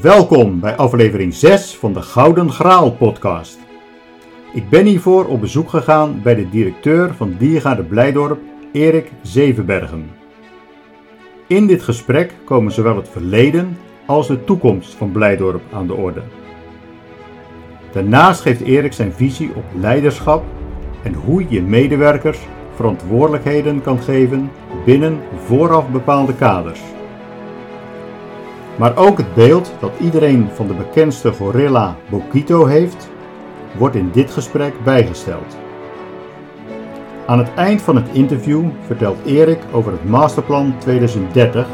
Welkom bij aflevering 6 van de Gouden Graal podcast. Ik ben hiervoor op bezoek gegaan bij de directeur van Diergaarde Blijdorp, Erik Zevenbergen. In dit gesprek komen zowel het verleden als de toekomst van Blijdorp aan de orde. Daarnaast geeft Erik zijn visie op leiderschap en hoe je medewerkers verantwoordelijkheden kan geven binnen vooraf bepaalde kaders. Maar ook het beeld dat iedereen van de bekendste gorilla Bokito heeft, wordt in dit gesprek bijgesteld. Aan het eind van het interview vertelt Erik over het Masterplan 2030,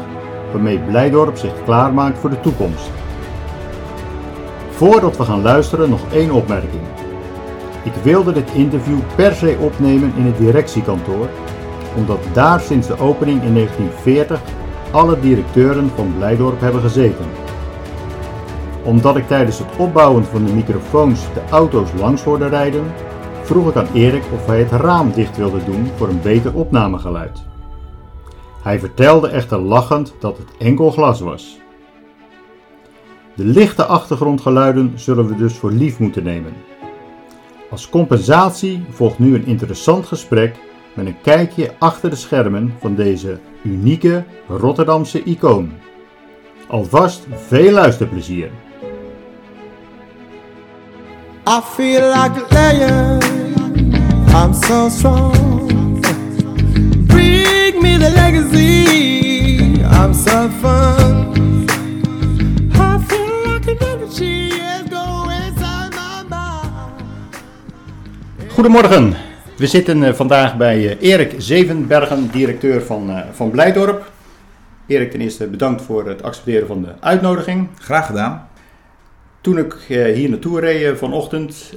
waarmee Blijdorp zich klaarmaakt voor de toekomst. Voordat we gaan luisteren nog één opmerking. Ik wilde dit interview per se opnemen in het directiekantoor, omdat daar sinds de opening in 1940 alle directeuren van Blijdorp hebben gezeten. Omdat ik tijdens het opbouwen van de microfoons de auto's langs hoorde rijden, vroeg ik aan Erik of hij het raam dicht wilde doen voor een beter opnamegeluid. Hij vertelde echter lachend dat het enkel glas was. De lichte achtergrondgeluiden zullen we dus voor lief moeten nemen. Als compensatie volgt nu een interessant gesprek met een kijkje achter de schermen van deze unieke Rotterdamse icoon. Alvast veel luisterplezier. I feel like a lion. I'm so strong. Bring me the legacy. I'm so fun. I feel like an energy is going inside my mind. Goedemorgen. We zitten eh, vandaag bij eh, Erik Zevenbergen, directeur van, eh, van Blijdorp. Erik, ten eerste bedankt voor het accepteren van de uitnodiging. Graag gedaan. Toen ik hier naartoe reed vanochtend,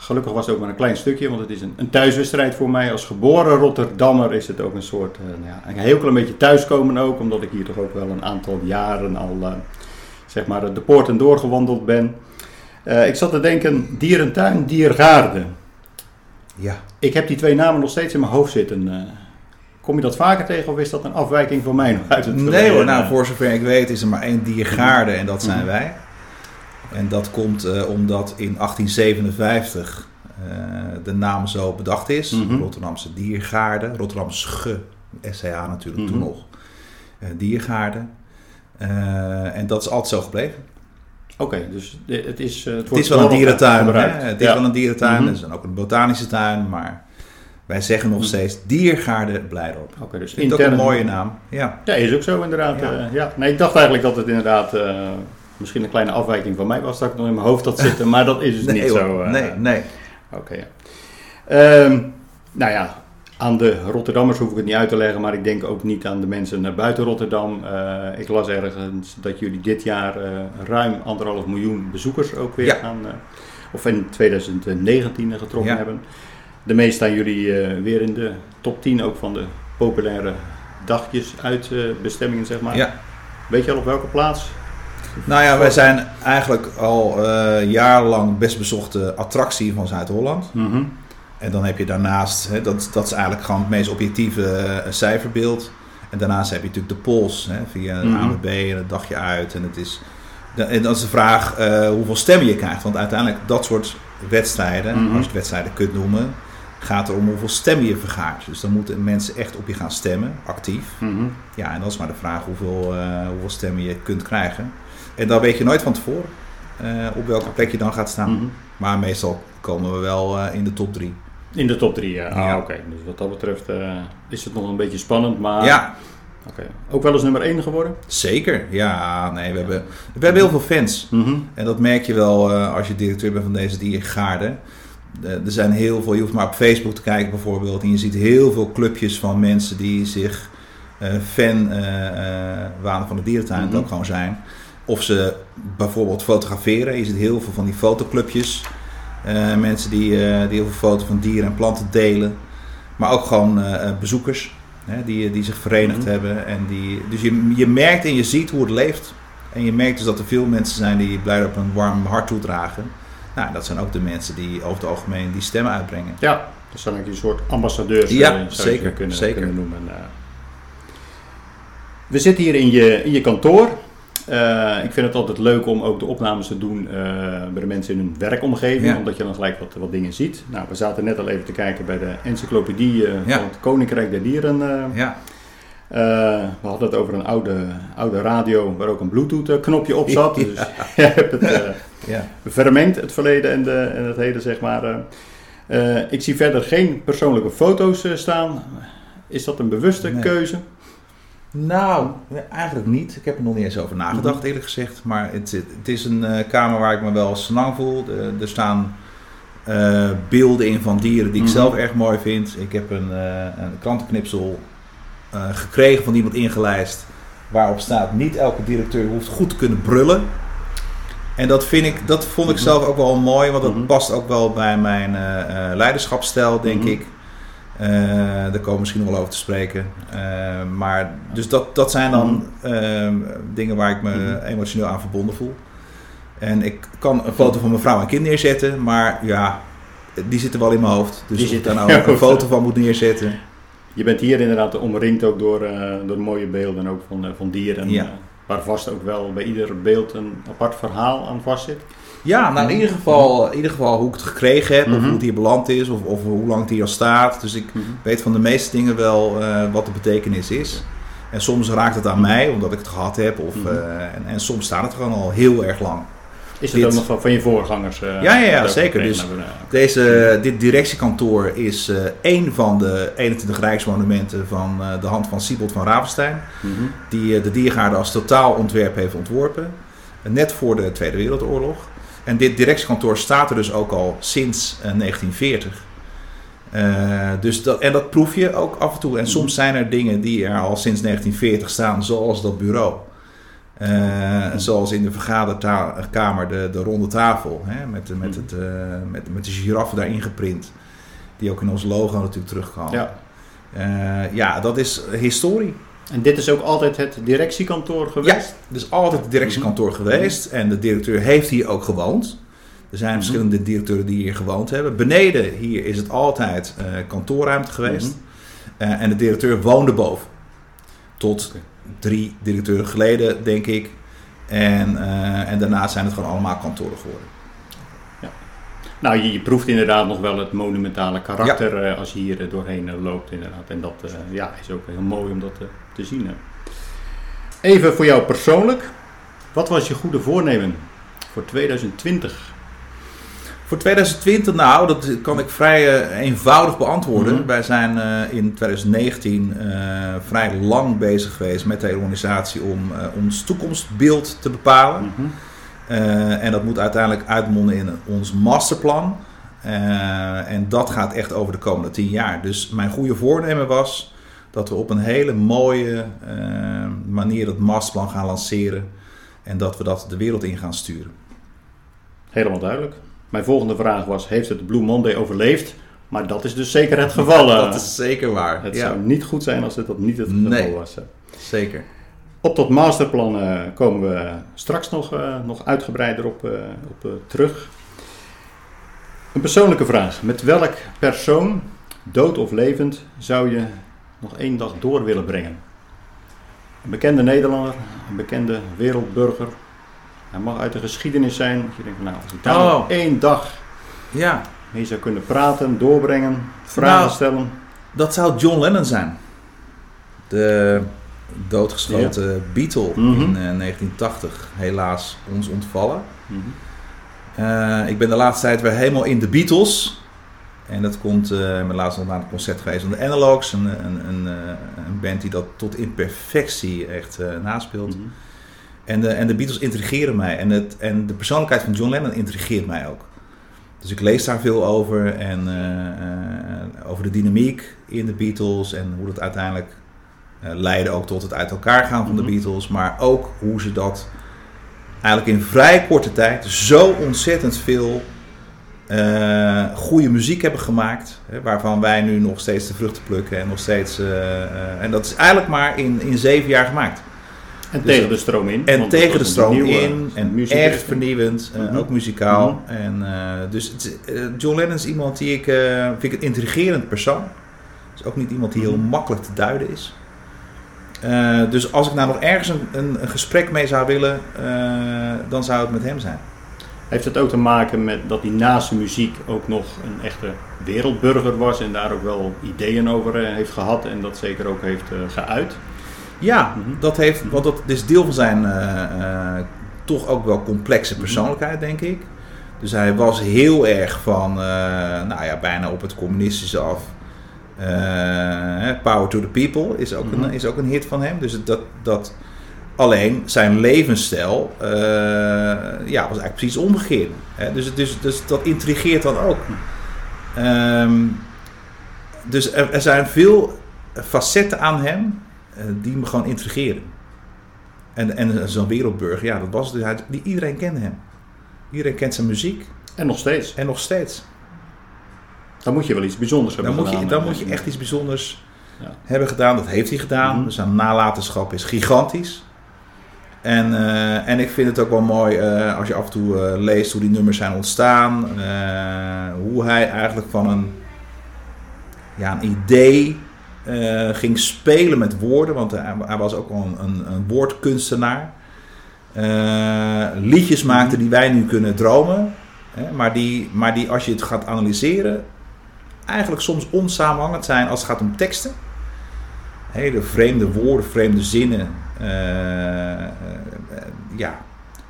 gelukkig was het ook maar een klein stukje, want het is een, thuiswedstrijd voor mij. Als geboren Rotterdammer is het ook een soort, nou ja, een heel klein beetje thuiskomen ook, omdat ik hier toch ook wel een aantal jaren al, zeg maar, de poorten doorgewandeld ben. Ik zat te denken, dierentuin, diergaarde. Ja. Ik heb die twee namen nog steeds in mijn hoofd zitten. eh. kom je dat vaker tegen of is dat een afwijking van mij uit het Nee hoor, nou voor zover ik weet is er maar één diergaarde en dat zijn Mhm. wij. En dat komt eh, omdat in 1857 eh, de naam zo bedacht is. Mhm. Rotterdamse diergaarde, Rotterdamse SCA natuurlijk toen Mhm. nog. Eh, diergaarde. En dat is altijd zo gebleven. Oké, dus het is... eh, het, Het wordt is wel een dierentuin. Hè? Het is Ja. wel een dierentuin. Het is dan ook een botanische tuin. Maar wij zeggen nog Mhm. steeds diergaarde Blijdorp. Oké, dus Ik vind het ook een mooie naam. Ja. Ja, is ook zo inderdaad. Ja. Ja. ja. Nee, ik dacht eigenlijk dat het inderdaad eh, misschien een kleine afwijking van mij was dat ik nog in mijn hoofd had zitten, maar dat is dus niet hoor. zo. eh. nee, nee. Oké. ja. Ehm, nou ja, aan de Rotterdammers hoef ik het niet uit te leggen, maar ik denk ook niet aan de mensen naar buiten Rotterdam. Eh, ik las ergens dat jullie dit jaar eh, ruim anderhalf miljoen bezoekers ook weer Ja. gaan, eh, of in 2019 getrokken Ja. hebben. De meest staan jullie weer in de top 10 ook van de populaire dagjes uitbestemmingen, zeg maar. Ja. Weet je al op welke plaats? Nou ja, wij zijn eigenlijk al jarenlang best bezochte attractie van Zuid-Holland. Mhm. En dan heb je daarnaast, hè, dat, dat is eigenlijk gewoon het meest objectieve eh, cijferbeeld. En daarnaast heb je natuurlijk de pols hè, via de Mhm. ANWB en het dagje uit. En, het is, en dan is de vraag eh, hoeveel stemmen je krijgt. Want uiteindelijk dat soort wedstrijden, Mhm. als je het wedstrijden kunt noemen, gaat er om hoeveel stemmen je vergaart. Dus dan moeten mensen echt op je gaan stemmen, actief. Mhm. Ja, en dat is maar de vraag hoeveel, eh, hoeveel stemmen je kunt krijgen. En dan weet je nooit van tevoren op welke plek je dan gaat staan. Mhm. Maar meestal komen we wel in de top drie. In de top 3, ja. Ah, Ja. oké. Dus wat dat betreft eh, is het nog een beetje spannend, maar... Ja, Oké. Ook wel eens nummer 1 geworden? zeker. Ja, nee, we hebben, we hebben heel veel fans. Mhm. En dat merk je wel eh, als je directeur bent van deze diergaarde. Eh, er zijn heel veel, je hoeft maar op Facebook te kijken bijvoorbeeld. En je ziet heel veel clubjes van mensen die zich fan waren van de dierentuin. Mhm. Dat ook gewoon zijn. Of ze bijvoorbeeld fotograferen. Je ziet heel veel van die fotoclubjes. Eh, mensen die, eh, die heel veel foto's van dieren en planten delen. Maar ook gewoon eh, bezoekers hè, die, die zich verenigd Mhm. hebben. En die, dus je, je merkt en je ziet hoe het leeft. En je merkt dus dat er veel mensen zijn die blij op een warm hart toedragen. Nou, dat zijn ook de mensen die over het algemeen die stemmen uitbrengen. Ja. Dat zijn eigenlijk een soort ambassadeurs, Ja, je zeker, kunnen, zeker. kunnen noemen. We zitten hier in je, in je kantoor. Eh, ik vind het altijd leuk om ook de opnames te doen eh, bij de mensen in hun werkomgeving, Ja. omdat je dan gelijk wat, wat dingen ziet. Nou, we zaten net al even te kijken bij de encyclopedie eh, Ja. van het Koninkrijk der Dieren. Ja, we hadden het over een oude, oude radio waar ook een Bluetooth-knopje op zat. Dus je hebt het ja. vermengd, het verleden en, de, en het heden, zeg maar. ik zie verder geen persoonlijke foto's staan. Is dat een bewuste Nee. keuze? Nou, eigenlijk niet. Ik heb er nog niet eens over nagedacht, Mhm. eerlijk gezegd. Maar het, het is een eh, kamer waar ik me wel senang voel. Er staan eh, beelden in van dieren die ik Mhm. zelf erg mooi vind. Ik heb een, eh, een krantenknipsel gekregen van iemand ingelijst. Waarop staat: niet elke directeur hoeft goed te kunnen brullen. En dat, vind ik, dat vond ik Mhm. zelf ook wel mooi, want dat past ook wel bij mijn leiderschapsstijl, denk ik. Eh, daar komen we misschien nog wel over te spreken. Eh, maar dus dat, dat zijn dan eh, dingen waar ik me Mhm. emotioneel aan verbonden voel. En ik kan een foto van mijn vrouw en kind neerzetten, maar ja, die zitten wel in mijn hoofd. Dus Die als ik daar in nou een foto van moet neerzetten. Je bent hier inderdaad omringd ook door, eh, door mooie beelden ook van, van dieren. Ja. waar vast ook wel bij ieder beeld een apart verhaal aan vastzit. Ja, nou in ieder geval, in ieder geval hoe ik het gekregen heb, of Mhm. hoe het hier beland is, of, of hoe lang het hier al staat. Dus ik weet van de meeste dingen wel eh, wat de betekenis is. En soms raakt het aan mij, omdat ik het gehad heb. Of, Mhm. eh, en, en soms staat het gewoon al heel erg lang. Is het Dit- ook nog van, van je voorgangers? eh, Ja, ja, ja, zeker. Dus- hebben? Deze, dit directiekantoor is één van de 21 rijksmonumenten van de hand van Siebold van Ravenstein. mhm. Die de Diergaarde als totaalontwerp heeft ontworpen. Net voor de Tweede Wereldoorlog. En dit directiekantoor staat er dus ook al sinds eh, 1940. Eh, dus dat, en dat proef je ook af en toe. En soms zijn er dingen die er al sinds 1940 staan, zoals dat bureau. Eh, Zoals in de vergaderkamer de, de ronde tafel. Hè, met, de- met, het, eh, met, met de giraffe daarin geprint. Die ook in ons logo natuurlijk terugkwam. Ja. Eh, ja, dat is historie. En dit is ook altijd het directiekantoor Ja, geweest? dus altijd het directiekantoor geweest. En de directeur heeft hier ook gewoond. Er zijn Mhm. verschillende directeuren die hier gewoond hebben. Beneden hier is het altijd eh, kantoorruimte geweest. Mhm. Eh, en de directeur woonde boven. Tot drie directeuren geleden, denk ik. En, eh, en daarna zijn het gewoon allemaal kantoren geworden. Nou, je, je proeft inderdaad nog wel het monumentale karakter als je hier doorheen loopt inderdaad. En dat ja, is ook heel mooi om dat eh, te zien. Even voor jou persoonlijk. Wat was je goede voornemen voor 2020? Voor 2020, nou, dat kan ik vrij eh, eenvoudig beantwoorden. Mhm. Wij zijn eh, in 2019 eh, vrij lang bezig geweest met de organisatie om ons toekomstbeeld te bepalen. Mhm. En dat moet uiteindelijk uitmonden in ons masterplan. En dat gaat echt over de komende tien jaar. Dus mijn goede voornemen was dat we op een hele mooie eh, manier het masterplan gaan lanceren. En dat we dat de wereld in gaan sturen. Helemaal duidelijk. Mijn volgende vraag was, heeft het Blue Monday overleefd? Maar dat is dus zeker het geval. eh. dat is zeker waar. Het ja, zou niet goed zijn als het dat niet het geval Nee. was. zeker. Op dat masterplan komen we straks nog, eh, nog uitgebreider op, op terug. Een persoonlijke vraag. Met welk persoon, dood of levend, zou je nog één dag door willen brengen? Een bekende Nederlander, een bekende wereldburger. Hij mag uit de geschiedenis zijn. Dat je denkt, nou, als ik daar Oh. één dag Ja, mee zou kunnen praten, doorbrengen, vragen Nou, stellen. dat zou John Lennon zijn. De doodgeschoten Beatle Mhm. in eh, 1980. Helaas ons ontvallen. Mhm. Eh, ik ben de laatste tijd weer helemaal in de Beatles. En dat komt, eh ik ben laatst nog naar een concert geweest van de Analogs. Een, een, een, eh, een band die dat tot in perfectie echt eh, naspeelt. Mhm. En, de, en de Beatles intrigeren mij. En, het, en de persoonlijkheid van John Lennon intrigeert mij ook. Dus ik lees daar veel over. En over de dynamiek in de Beatles. En hoe dat uiteindelijk leidde ook tot het uit elkaar gaan van Mhm. de Beatles. Maar ook hoe ze dat eigenlijk in vrij korte tijd zo ontzettend veel goede muziek hebben gemaakt. Hè, waarvan wij nu nog steeds de vruchten plukken. En nog steeds. eh, eh, en dat is eigenlijk maar in, in zeven jaar gemaakt. En Dus- tegen de stroom in. En tegen de stroom nieuwe in. En echt vernieuwend. eh, Mhm. ook muzikaal. Mhm. En, eh, dus het, eh, John Lennon is iemand die ik. eh, vind ik een intrigerend persoon. Is ook niet iemand die heel Mhm. makkelijk te duiden is. Eh, dus als ik nou nog ergens een, een, een gesprek mee zou willen, eh, dan zou het met hem zijn. Heeft het ook te maken met dat hij naast de muziek ook nog een echte wereldburger was en daar ook wel ideeën over eh, heeft gehad en dat zeker ook heeft eh, geuit? Ja, Mhm. dat heeft, want dat is deel van zijn eh, toch ook wel complexe persoonlijkheid, denk ik. Dus hij was heel erg van, nou ja, bijna op het communistische af. Power to the People is ook, Mhm. een, is ook een hit van hem. Dus dat, dat alleen zijn levensstijl eh, ja, was eigenlijk precies omgekeerd. Hè? Dus, het- dus, dus dat intrigeert dan ook. Ehm, dus er, er zijn veel facetten aan hem eh, die me gewoon intrigeren. En, en zo'n wereldburger, ja, dat was dus, hij- die, iedereen kende hem. Iedereen kent zijn muziek En nog steeds. en nog steeds. Dan moet je wel iets bijzonders hebben Dan moet je, gedaan. dan moet je echt iets bijzonders Ja. hebben gedaan. Dat heeft hij gedaan. Mhm. Dus zijn nalatenschap is gigantisch. En, eh, en ik vind het ook wel mooi eh, als je af en toe eh, leest hoe die nummers zijn ontstaan. hoe hij eigenlijk van een, ja, een idee ging spelen met woorden. Want hij, was ook wel een, een, woordkunstenaar. Liedjes maakte die wij nu kunnen dromen. Hè, maar, die, maar die als je het gaat analyseren eigenlijk soms onsamenhangend zijn als het gaat om teksten. Hele vreemde woorden, vreemde zinnen. Eh, eh, ja,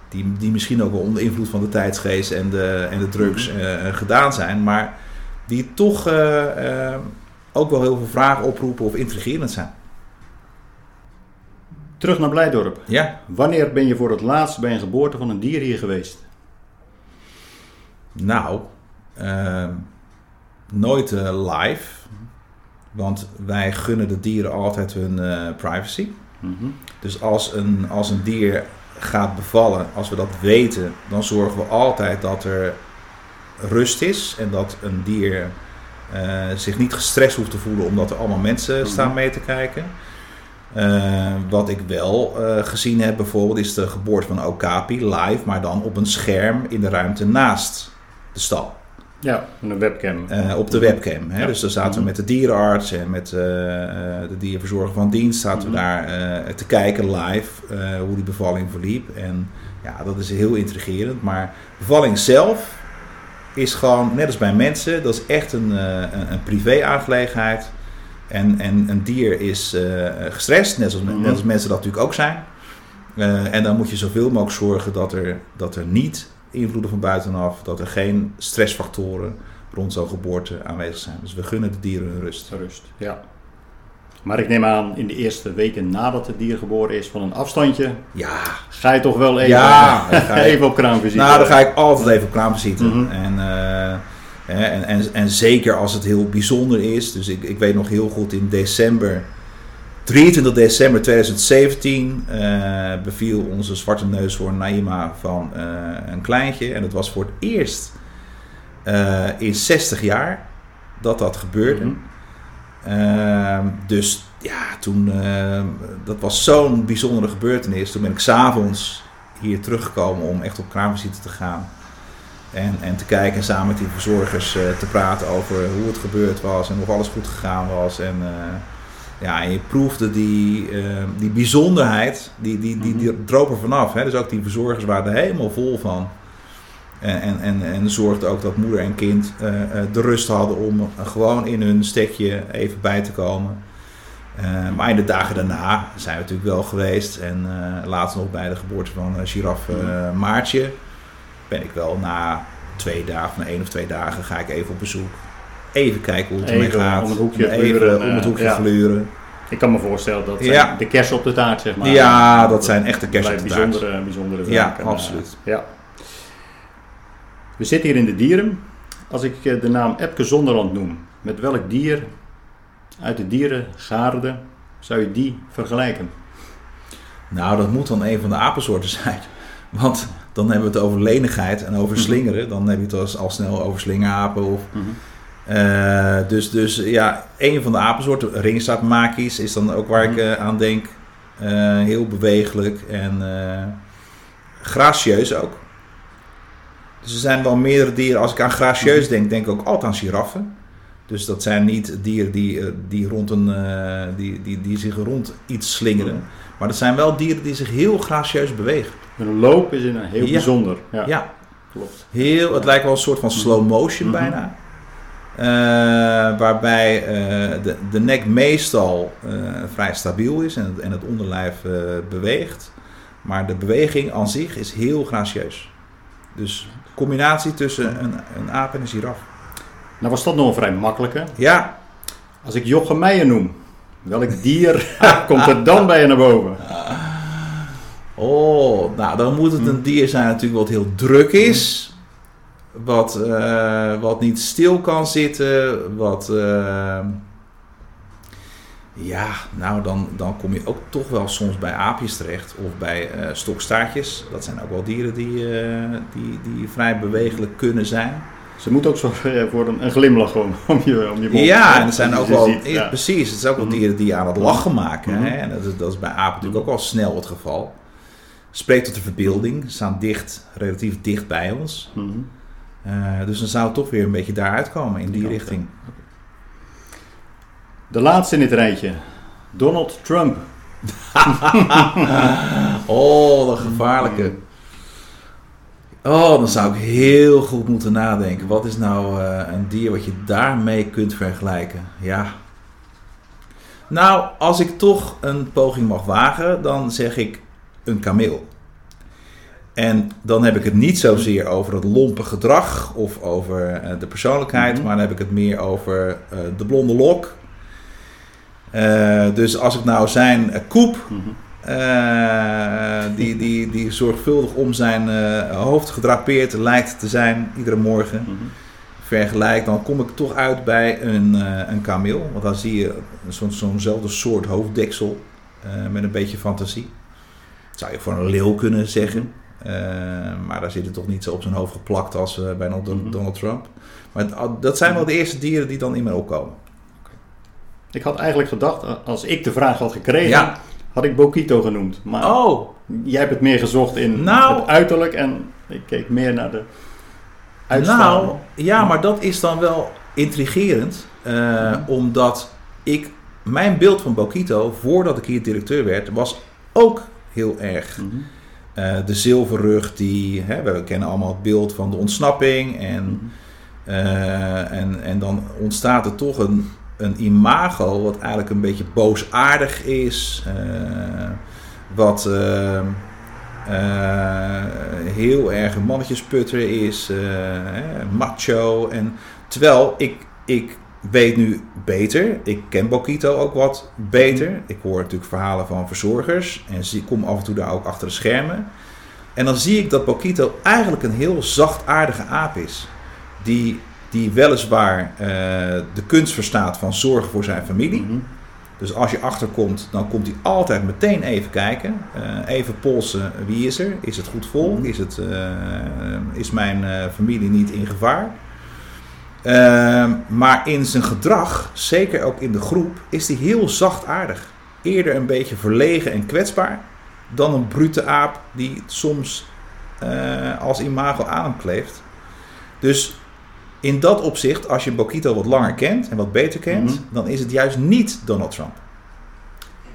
die, die misschien ook wel onder invloed van de tijdsgeest en de, en de drugs eh, gedaan zijn. Maar die toch ook wel heel veel vragen oproepen of intrigerend zijn. Terug naar Blijdorp. Ja, Wanneer ben je voor het laatst bij een geboorte van een dier hier geweest? nou, eh, nooit live. Want wij gunnen de dieren altijd hun privacy. Mhm. Dus als een, als een dier gaat bevallen, als we dat weten, dan zorgen we altijd dat er rust is en dat een dier eh, zich niet gestrest hoeft te voelen omdat er allemaal mensen Mhm. staan mee te kijken. Eh, wat ik wel eh, gezien heb bijvoorbeeld is de geboorte van Okapi live, maar dan op een scherm in de ruimte naast de stal. Ja, met een webcam. Eh, op de webcam. Hè? Ja. Dus dan zaten we Mhm. met de dierenarts en met eh, eh, de dierverzorger van dienst zaten Mhm. we daar eh, te kijken live eh, hoe die bevalling verliep. En ja, dat is heel intrigerend. Maar bevalling zelf is gewoon, net als bij mensen, dat is echt een, eh, een, een privé-aangelegenheid. En, en een dier is eh, gestrest, net als, Mhm. net als mensen dat natuurlijk ook zijn. Eh, en dan moet je zoveel mogelijk zorgen dat er, dat er niet invloeden van buitenaf, dat er geen stressfactoren rond zo'n geboorte aanwezig zijn. Dus we gunnen de dieren hun rust. Rust, ja. Maar ik neem aan, in de eerste weken nadat het dier geboren is, van een afstandje, Ja, ga je toch wel even, Ja, ga je- even op kraamvisite. nou dan ga ik altijd even op kraamvisite. Mhm. En, eh, en, en, en zeker als het heel bijzonder is. Dus ik, ik weet nog heel goed in december, 23 december 2017, eh, beviel onze zwarte neushoorn Naima van eh, een kleintje. En het was voor het eerst eh, in 60 jaar dat dat gebeurde. Mhm. Ehm, dus ja, toen, ehm, dat was zo'n bijzondere gebeurtenis. Toen ben ik s'avonds hier teruggekomen om echt op kraamvisite te gaan. En, en te kijken en samen met die verzorgers te praten over hoe het gebeurd was en of alles goed gegaan was. En, ja, en je proefde die, ehm, die bijzonderheid, die, die, die, die droop er vanaf. Hè? Dus ook die verzorgers waren er helemaal vol van. En, en, en, en zorgde ook dat moeder en kind eh, eh, de rust hadden om gewoon in hun stekje even bij te komen. Eh, maar in de dagen daarna zijn we natuurlijk wel geweest. En eh, later nog bij de geboorte van uh, giraffe eh, Maartje ben ik wel na twee dagen, na één of twee dagen, ga ik even op bezoek. Even kijken hoe het ermee gaat. om het hoekje even gluren, om het eh, hoekje ja. gluren. Ik kan me voorstellen dat Ja. de kersen op de taart, zeg maar. Ja, dat zijn echte Bij op de taart. bijzondere, bijzondere Ja, zaken. absoluut. Eh, ja. We zitten hier in de dieren. Als ik eh, de naam Epke Zonderland noem, met welk dier uit de dierengaarde zou je die vergelijken? Nou, dat moet dan een van de apensoorten zijn. Want dan hebben we het over lenigheid en over Mhm. slingeren. Dan heb je het al, al snel over slingerapen. Of, eh, dus, dus ja, een van de apensoorten, ringstaartmakies, is dan ook waar ik Mhm. eh, aan denk. Eh, heel bewegelijk en gracieus ook. Dus er zijn wel meerdere dieren. Als ik aan gracieus denk, denk ik ook altijd aan giraffen. Dus dat zijn niet dieren die, die, rond een, die, die, die zich rond iets slingeren. Maar dat zijn wel dieren die zich heel gracieus bewegen. Een loop is in een heel Ja. bijzonder. Ja, Ja, klopt. heel, het lijkt wel een soort van slow motion Mhm. bijna. Eh, waarbij eh, de, de nek meestal eh, vrij stabiel is en het, en het onderlijf beweegt. Maar de beweging aan zich is heel gracieus. Dus combinatie tussen een, een aap en een giraf. Nou was dat nog een vrij makkelijke. Ja, Als ik Jochem Meijer noem, welk dier komt er dan bij je naar boven? Oh, nou dan moet het een dier zijn natuurlijk wat heel druk is. Wat, eh, wat niet stil kan zitten. Wat. eh, ja, nou dan, dan kom je ook toch wel soms bij aapjes terecht. Of bij eh, stokstaartjes. Dat zijn ook wel dieren die, die, die vrij bewegelijk kunnen zijn. Ze moet ook zorgen voor een, een glimlach gewoon om je, om je mond. Ja, en er zijn ook wel, ziet, ja. precies, het zijn ook wel Mhm. dieren die je aan het lachen maken. Mhm. Hè? En dat is, dat is bij apen natuurlijk ook wel snel het geval. Spreekt tot de verbeelding, ze staan dicht, relatief dicht bij ons. Mhm. Eh, dus dan zou het toch weer een beetje daaruit komen in die richting. De laatste in dit rijtje. Donald Trump. Oh, de gevaarlijke. Oh, dan zou ik heel goed moeten nadenken. Wat is nou eh, een dier wat je daarmee kunt vergelijken? Ja. Nou, als ik toch een poging mag wagen, dan zeg ik een kameel. En dan heb ik het niet zozeer over het lompe gedrag of over eh, de persoonlijkheid, Mhm. maar dan heb ik het meer over eh, de blonde lok. Eh, dus als ik nou zijn koep Mhm. die, die, die zorgvuldig om zijn hoofd gedrapeerd lijkt te zijn iedere morgen. Mhm. Vergelijk, dan kom ik toch uit bij een, een kameel. Want dan zie je zo'n zo'nzelfde soort hoofddeksel met een beetje fantasie. Dat zou je voor een leeuw kunnen zeggen. Eh, maar daar zit het toch niet zo op zijn hoofd geplakt als eh, bij Donald, Mhm. Donald Trump. Maar het- dat zijn wel de eerste dieren die dan in mij opkomen. Ik had eigenlijk gedacht, als ik de vraag had gekregen, Ja. had ik Bokito genoemd. Maar Oh, jij hebt het meer gezocht in Nou. het uiterlijk en ik keek meer naar de uitstraling. Nou, ja, maar dat is dan wel intrigerend. eh, Mhm. Omdat ik, mijn beeld van Bokito, voordat ik hier directeur werd, was ook heel erg. Mhm. eh, de zilverrug, die, hè, we kennen allemaal het beeld van de ontsnapping. En, Mhm. eh, en, en dan ontstaat er toch een, een imago wat eigenlijk een beetje boosaardig is. eh, wat eh, eh, heel erg een mannetjesputter is. eh, hè, macho. En, terwijl ik, ik weet nu beter. Ik ken Bokito ook wat beter. Ik hoor natuurlijk verhalen van verzorgers. En zie, kom af en toe daar ook achter de schermen. En dan zie ik dat Bokito eigenlijk een heel zachtaardige aap is. Die, die weliswaar eh, de kunst verstaat van zorgen voor zijn familie. Mhm. Dus als je achterkomt, dan komt hij altijd meteen even kijken. Eh, even polsen, wie is er? Is het goed volk? Is, het, eh, is mijn familie niet in gevaar? Ehm, maar in zijn gedrag, zeker ook in de groep, is hij heel zachtaardig. Eerder een beetje verlegen en kwetsbaar dan een brute aap die soms eh, als imago aan hem kleeft. Dus in dat opzicht, als je Bokito wat langer kent en wat beter kent, Mhm. dan is het juist niet Donald Trump.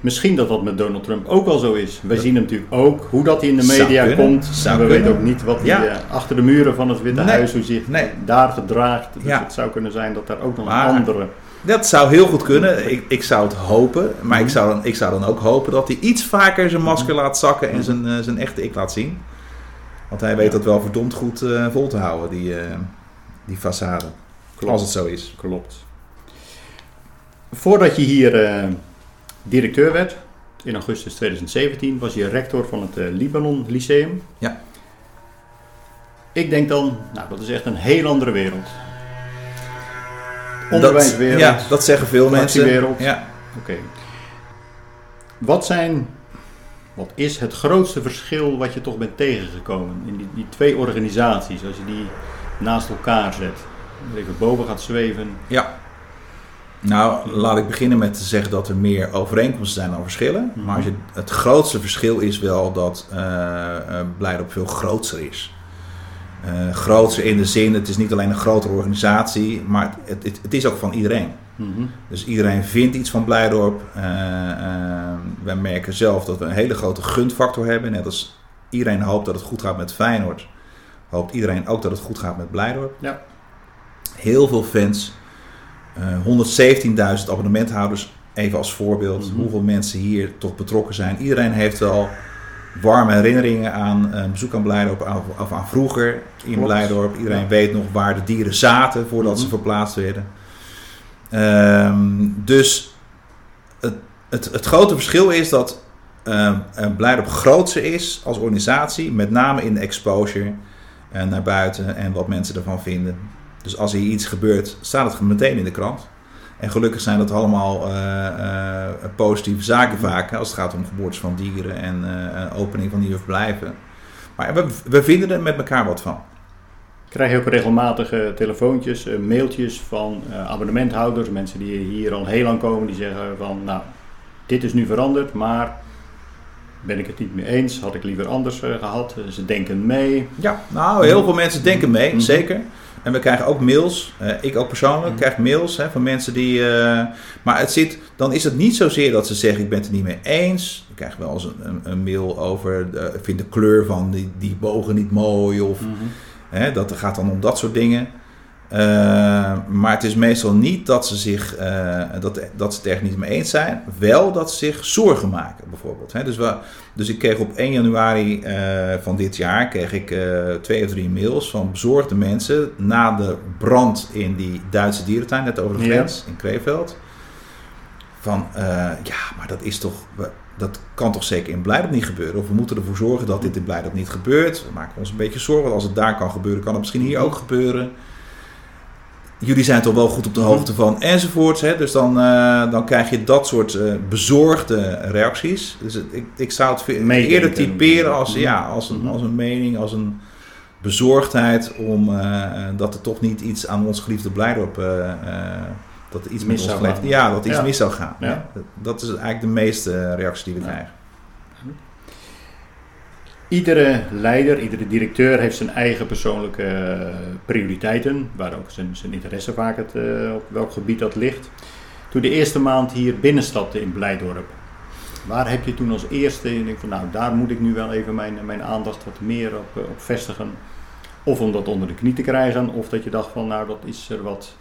Misschien dat dat met Donald Trump ook wel zo is. Wij zien hem natuurlijk ook hoe dat hij in de media kunnen, komt. En we kunnen. weten ook niet wat hij Ja. eh, achter de muren van het Witte Nee, Huis, hoe zich nee. daar gedraagt. Dus Ja. het zou kunnen zijn dat daar ook nog Maar- een andere... Dat zou heel goed kunnen. Ik, ik zou het hopen. Maar ik, zou dan, ik zou dan ook hopen dat hij iets vaker zijn masker laat zakken en zijn, eh, zijn echte ik laat zien. Want hij weet Ja. dat wel verdomd goed eh, vol te houden, die, die façade. Als het zo is. Klopt. Voordat je hier directeur werd, in augustus 2017, was je rector van het eh, Libanon Lyceum. Ja. Ik denk dan, nou dat is echt een heel andere wereld. Onderwijswereld. Dat, ja, dat zeggen veel mensen. Ja. Oké. Wat zijn, wat is het grootste verschil wat je toch bent tegengekomen in die, die twee organisaties, als je die naast elkaar zet? Even boven gaat zweven. ja. Nou, laat ik beginnen met te zeggen dat er meer overeenkomsten zijn dan verschillen. Mhm. Maar als je, het grootste verschil is wel dat eh eh Blijdorp veel groter is. Uh, grootser in de zin, het is niet alleen een grotere organisatie, maar het, het, het is ook van iedereen. Mhm. Dus iedereen vindt iets van Blijdorp. Uh, uh, wij merken zelf dat we een hele grote gunfactor hebben. Net als iedereen hoopt dat het goed gaat met Feyenoord, hoopt iedereen ook dat het goed gaat met Blijdorp. Ja. Heel veel fans, 117.000 abonnementhouders, even als voorbeeld. Mhm. Hoeveel mensen hier toch betrokken zijn. Iedereen heeft wel warme herinneringen aan een bezoek aan Blijdorp of aan vroeger in Klopt. Blijdorp. Iedereen Ja. weet nog waar de dieren zaten voordat ze Mhm. verplaatst werden. Ehm, dus het, het, het grote verschil is dat eh, Blijdorp grootser is als organisatie, met name in de exposure eh, naar buiten en wat mensen ervan vinden. Dus als er hier iets gebeurt, staat het meteen in de krant. En gelukkig zijn dat allemaal eh, eh, positieve zaken vaak, als het gaat om geboortes van dieren en eh, opening van nieuwe verblijven. Maar we, we vinden er met elkaar wat van. Krijg je ook regelmatig eh, telefoontjes, mailtjes van abonnementhouders, mensen die hier al heel lang komen, die zeggen van, nou, dit is nu veranderd, maar ben ik het niet mee eens, had ik liever anders eh, gehad. Eh, ze denken mee. Ja, nou, heel veel mensen denken mee, Mhm. zeker. En we krijgen ook mails, ik ook persoonlijk, Mhm. krijg mails hè, van mensen die... eh, maar het zit, dan is het niet zozeer dat ze zeggen, ik ben het er niet mee eens. Ik krijg wel eens een, een, een mail over, de, ik vind de kleur van die, die bogen niet mooi. Of hè, dat gaat dan om dat soort dingen. Eh, maar het is meestal niet dat ze, zich, eh, dat, dat ze het er niet mee eens zijn. Wel dat ze zich zorgen maken, bijvoorbeeld. Hè. Dus, we, dus ik kreeg op 1 januari eh, van dit jaar kreeg ik, twee of drie mails van bezorgde mensen na de brand in die Duitse dierentuin, net over de Ja. grens in Kreeveld. Van ja, maar dat is toch. Dat kan toch zeker in Blijdorp niet gebeuren? Of we moeten ervoor zorgen dat dit in Blijdorp niet gebeurt. We maken ons een beetje zorgen. Want als het daar kan gebeuren, kan het misschien hier ook gebeuren. Jullie zijn toch wel goed op de hoogte van enzovoorts. Hè? Dus dan, eh, dan krijg je dat soort eh, bezorgde reacties. Dus het- ik, ik zou het Meedenken. eerder typeren als, ja, als, een, Mhm. als een mening, als een bezorgdheid. Om eh, dat er toch niet iets aan ons geliefde Blijdorp... dat er iets Mis zou gaan. Ja, dat iets Ja. mis zou gaan. Ja. Dat, is eigenlijk de meeste reactie die we krijgen. Iedere leider, iedere directeur heeft zijn eigen persoonlijke eh, prioriteiten, waar ook zijn, zijn interesse vaak het, eh, op welk gebied dat ligt. Toen de eerste maand hier binnenstapte in Blijdorp, waar heb je toen als eerste, denkt van nou daar moet ik nu wel even mijn, mijn aandacht wat meer op, eh, op vestigen. Of om dat onder de knie te krijgen, of dat je dacht van nou dat is er wat,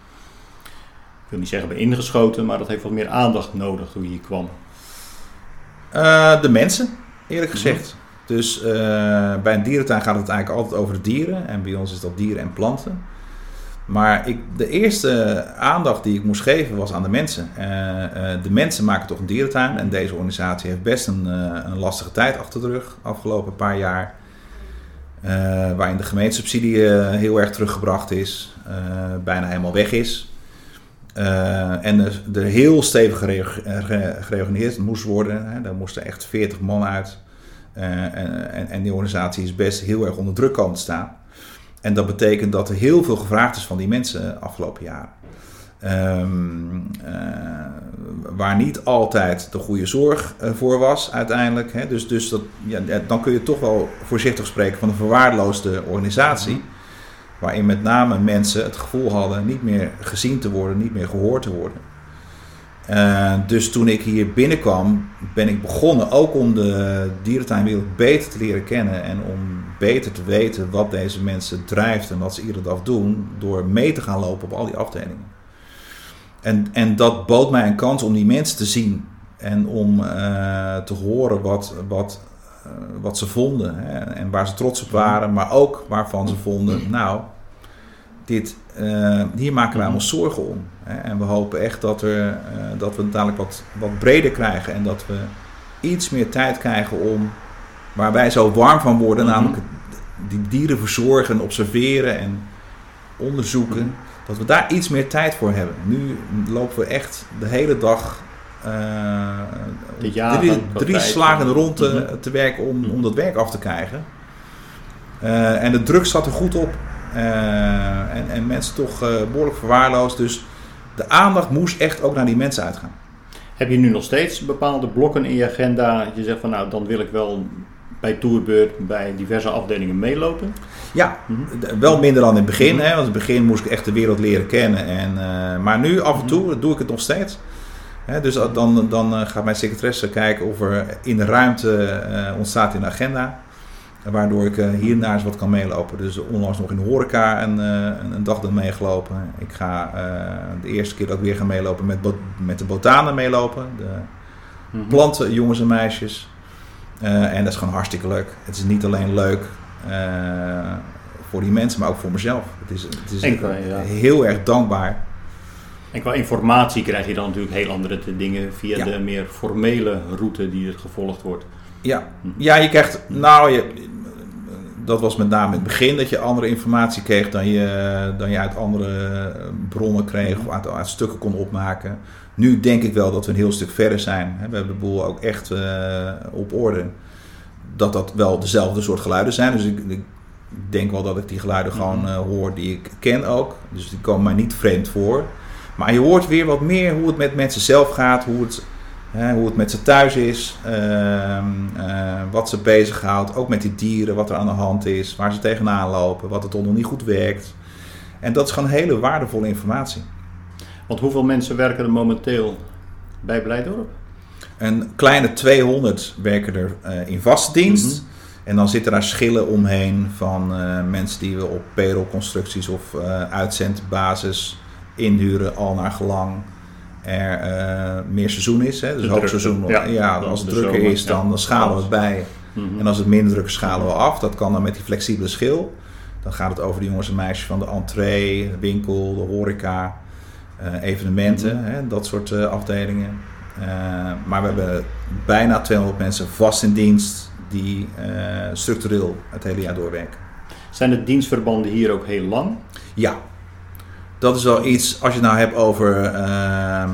ik wil niet zeggen bij ingeschoten, maar dat heeft wat meer aandacht nodig toen je hier kwam. De mensen, eerlijk Mhm. gezegd. Dus eh, bij een dierentuin gaat het eigenlijk altijd over dieren. En bij ons is dat dieren en planten. Maar ik, de eerste aandacht die ik moest geven was aan de mensen. Eh, eh, de mensen maken toch een dierentuin. En deze organisatie heeft best een, een lastige tijd achter de rug. Afgelopen paar jaar. Waarin de gemeentesubsidie heel erg teruggebracht is. bijna helemaal weg is. En er, heel stevig gere- ge- gereorganiseerd moest worden. Daar moesten echt 40 man uit. Eh, en, en, die organisatie is best heel erg onder druk komen te staan. En dat betekent dat er heel veel gevraagd is van die mensen afgelopen jaren. Ehm, eh, waar niet altijd de goede zorg eh, voor was uiteindelijk. Hè. Dus, dus dat, ja, dan kun je toch wel voorzichtig spreken van een verwaarloosde organisatie. Waarin met name mensen het gevoel hadden niet meer gezien te worden, niet meer gehoord te worden. Eh, dus toen ik hier binnenkwam, ben ik begonnen ook om de dierentuinwereld beter te leren kennen. En om beter te weten wat deze mensen drijft en wat ze iedere dag doen. Door mee te gaan lopen op al die afdelingen. En, en dat bood mij een kans om die mensen te zien. En om eh, te horen wat, wat, eh, wat ze vonden. Hè, en waar ze trots op waren. Maar ook waarvan ze vonden, nou, dit, eh, hier maken wij ons zorgen om. Hè, en we hopen echt dat, er, eh, dat we het dadelijk wat, wat breder krijgen. En dat we iets meer tijd krijgen om, waar wij zo warm van worden, Mhm. namelijk die dieren verzorgen, observeren en onderzoeken. Mhm. Dat we daar iets meer tijd voor hebben. Nu lopen we echt de hele dag eh, drie, drie slagen rond te, Mhm. te werken om, om dat werk af te krijgen. En de druk zat er goed op. Eh, en, en mensen toch eh, behoorlijk verwaarloosd. Dus de aandacht moest echt ook naar die mensen uitgaan. Heb je nu nog steeds bepaalde blokken in je agenda? Dat je zegt van nou, dan wil ik wel bij Tourbeurt bij diverse afdelingen meelopen? Ja, Mhm. wel minder dan in het begin. Mhm. Hè, want in het begin moest ik echt de wereld leren kennen. En, eh, maar nu af en toe doe ik het nog steeds. Hè, dus dan, dan gaat mijn secretaresse kijken of er in de ruimte ontstaat in de agenda. Waardoor ik eh, hierna eens wat kan meelopen. Dus onlangs nog in de horeca een, eh, een, dag dan meegelopen. Ik ga eh, de eerste keer dat ik weer ga meelopen met, met de botanen meelopen. De Mhm. planten, jongens en meisjes. En dat is gewoon hartstikke leuk. Het is niet alleen leuk voor die mensen, maar ook voor mezelf. Het is, het is ja. heel erg dankbaar. En qua informatie krijg je dan natuurlijk heel andere dingen via Ja. de meer formele route die er gevolgd wordt. Ja, ja je krijgt, nou, je, dat was met name in het begin dat je andere informatie kreeg dan je, dan je uit andere bronnen kreeg of uit, uit stukken kon opmaken. Nu denk ik wel dat we een heel stuk verder zijn. We hebben de boel ook echt eh, op orde. Dat dat wel dezelfde soort geluiden zijn. Dus ik, ik denk wel dat ik die geluiden gewoon eh, hoor die ik ken ook. Dus die komen mij niet vreemd voor. Maar je hoort weer wat meer hoe het met mensen zelf gaat, hoe het, hè, hoe het met ze thuis is, ehm, eh, wat ze bezighoudt, ook met die dieren, wat er aan de hand is, waar ze tegenaan lopen, wat het nog niet goed werkt. En dat is gewoon hele waardevolle informatie. Want hoeveel mensen werken er momenteel bij Blijdorp? Een kleine 200 werken er eh, in vaste dienst. En dan zitten daar schillen omheen van eh, mensen die we op payrollconstructies of uitzendbasis inhuren, al naar gelang er eh, meer seizoen is. Hè? Dus hoogseizoen. Ja, ja. als het drukker zomer, is, dan, schalen we het bij. Mhm. En als het minder druk is, schalen we af. Dat kan dan met die flexibele schil. Dan gaat het over de jongens en meisjes van de entree, de winkel, de horeca, eh, evenementen, Mhm. hè, dat soort eh, afdelingen. Maar we hebben bijna 200 mensen vast in dienst die structureel het hele jaar doorwerken. Zijn de dienstverbanden hier ook heel lang? Ja, dat is wel iets, als je het nou hebt over ehm,